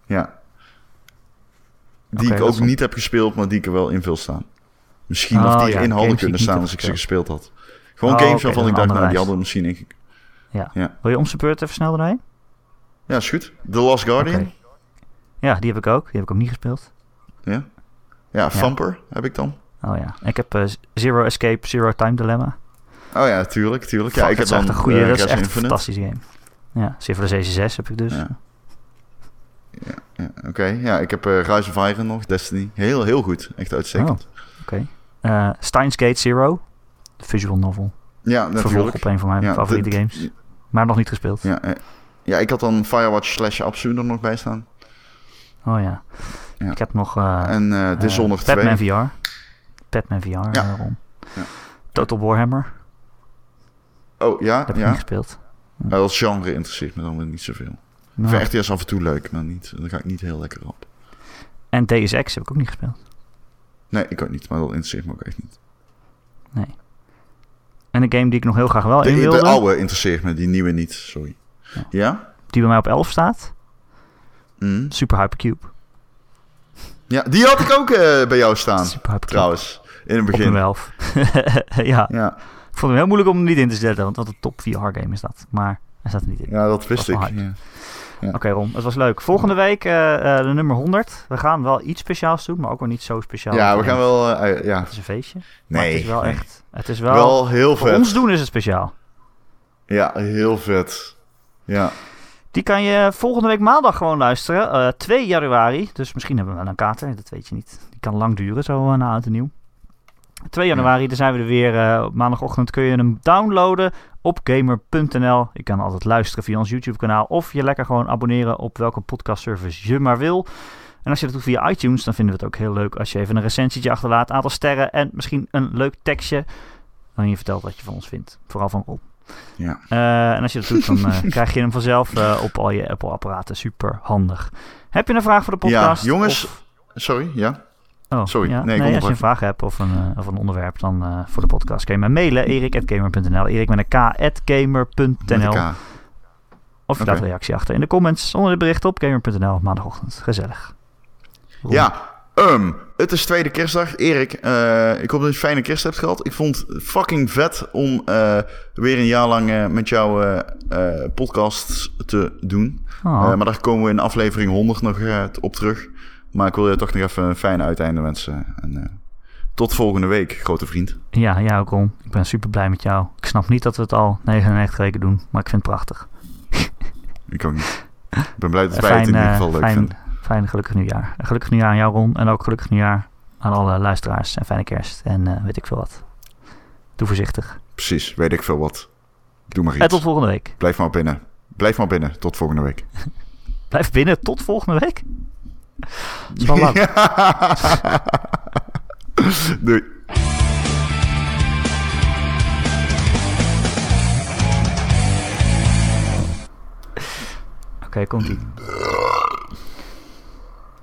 Ja. Die ik ook niet heb gespeeld, maar die ik er wel in wil staan. Misschien Oh, of die erin games hadden kunnen ik staan als ik ze gespeeld had. Gewoon Oh, games oké, waarvan ik dacht, nou, andere die hadden misschien... In... Ja. Ja. Wil je om beurt even snel erin? ja, is goed. The Last Guardian. Ja, die heb ik ook. Die heb ik ook niet gespeeld. Ja. Ja, Vamper heb ik dan. Oh ja. Ik heb eh, Zero Escape, Zero Time Dilemma. Oh ja, tuurlijk, tuurlijk. Ja, ik heb dan echt een goede, eh, dat is echt een Infinite. fantastische game. Ja, Civilization 6 heb ik dus. Ja. Ja, Oké, ja, ik heb eh Rise of Iron nog, Destiny. Heel, heel goed. Echt uitstekend. Oké. Eh, Steins Gate Zero, de visual novel. Ja, Vervolg natuurlijk. op een van mijn Ja, favoriete de- games. Maar nog niet gespeeld. Ja, eh, ja, ik had dan Firewatch slash Absu er nog bij staan. Oh ja. Ja. Ik heb nog eh en eh Dishonored 2. Batman VR. Batman VR, Ja. Ja. Total Warhammer, Oh, ja, dat heb ik ja. niet gespeeld. Dat genre interesseert me dan weer niet zoveel. Ik Nou, vind RTS af en toe leuk, maar niet, daar ga ik niet heel lekker op. En Deus Ex heb ik ook niet gespeeld. Nee, ik ook niet, maar dat interesseert me ook echt niet. Nee. En een game die ik nog heel graag wel De, in de wilde, oude interesseert me, die nieuwe niet, sorry. Ja. Ja? die bij mij op 11 staat, Mm. Super Hypercube. Ja, die had ik ook eh, bij jou staan, Super Hypercube. trouwens. In het begin. 11. ja, Ja. ik vond hem heel moeilijk om hem niet in te zetten, want wat een top VR game is dat. Maar hij staat er niet in. ja, dat wist ik. Ja. Ja. Oké Ron, het was leuk. Volgende week eh, eh, de nummer 100. We gaan wel iets speciaals doen, maar ook wel niet zo speciaal. Ja, we gaan wel... eh, ja, Het is een feestje. Maar nee. het is wel nee. echt... Het is wel... Wel heel voor vet. ons doen is het speciaal. Ja, heel vet. Ja. Die kan je volgende week maandag gewoon luisteren. eh 2 januari. Dus misschien hebben we wel een kater. Dat weet je niet. Die kan lang duren, zo na en nieuw. 2 januari, dan zijn we er weer. eh, op maandagochtend kun je hem downloaden op gamer.nl. Je kan altijd luisteren via ons YouTube kanaal. Of je lekker gewoon abonneren op welke podcastservice je maar wil. En als je dat doet via iTunes, dan vinden we het ook heel leuk als je even een recensietje achterlaat. Aantal sterren en misschien een leuk tekstje. Waarin je vertelt wat je van ons vindt. Vooral van Rob. Ja. Eh, en als je dat doet, dan eh, krijg je hem vanzelf op al je Apple-apparaten. Super handig. Heb je een vraag voor de Ja, podcast? jongens. Of- Sorry, ja. Oh, sorry. Ja? Nee, als je een vraag hebt of een, eh, of een onderwerp dan eh, voor de podcast, kun je mij mailen. erik.gamer.nl Erik met een k, at Met gamer.nl elkaar. Of je laat een reactie achter in de comments onder het bericht op gamer.nl maandagochtend. Gezellig. Ja, ehm, het is tweede kerstdag. Erik, eh, ik hoop dat je een fijne kerst hebt gehad. Ik vond het fucking vet om weer een jaar lang met jou podcasts te doen. Oh, maar daar komen we in aflevering 100 nog op terug. Maar ik wil je toch nog even een fijne uiteinde wensen. En eh, tot volgende week, grote vriend. Ja, ja, ook Ron. Ik ben super blij met jou. Ik snap niet dat we het al 99 weken doen, maar ik vind het prachtig. Ik ook niet. Ik ben blij dat wij het in ieder eh, geval leuk fijn, vinden. fijn gelukkig nieuwjaar. En Gelukkig nieuwjaar aan jou, Ron. En ook gelukkig nieuwjaar aan alle luisteraars. En fijne kerst. En eh, weet ik veel wat. Doe voorzichtig. Precies, weet ik veel wat. Doe maar En iets. tot volgende week. Blijf maar binnen. Blijf maar binnen. Tot volgende week. Blijf binnen tot volgende week. Dat is Oké, komt-ie.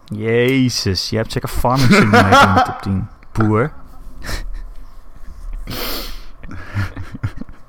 Jezus, je hebt zeker farming simulator in de top 10. poer.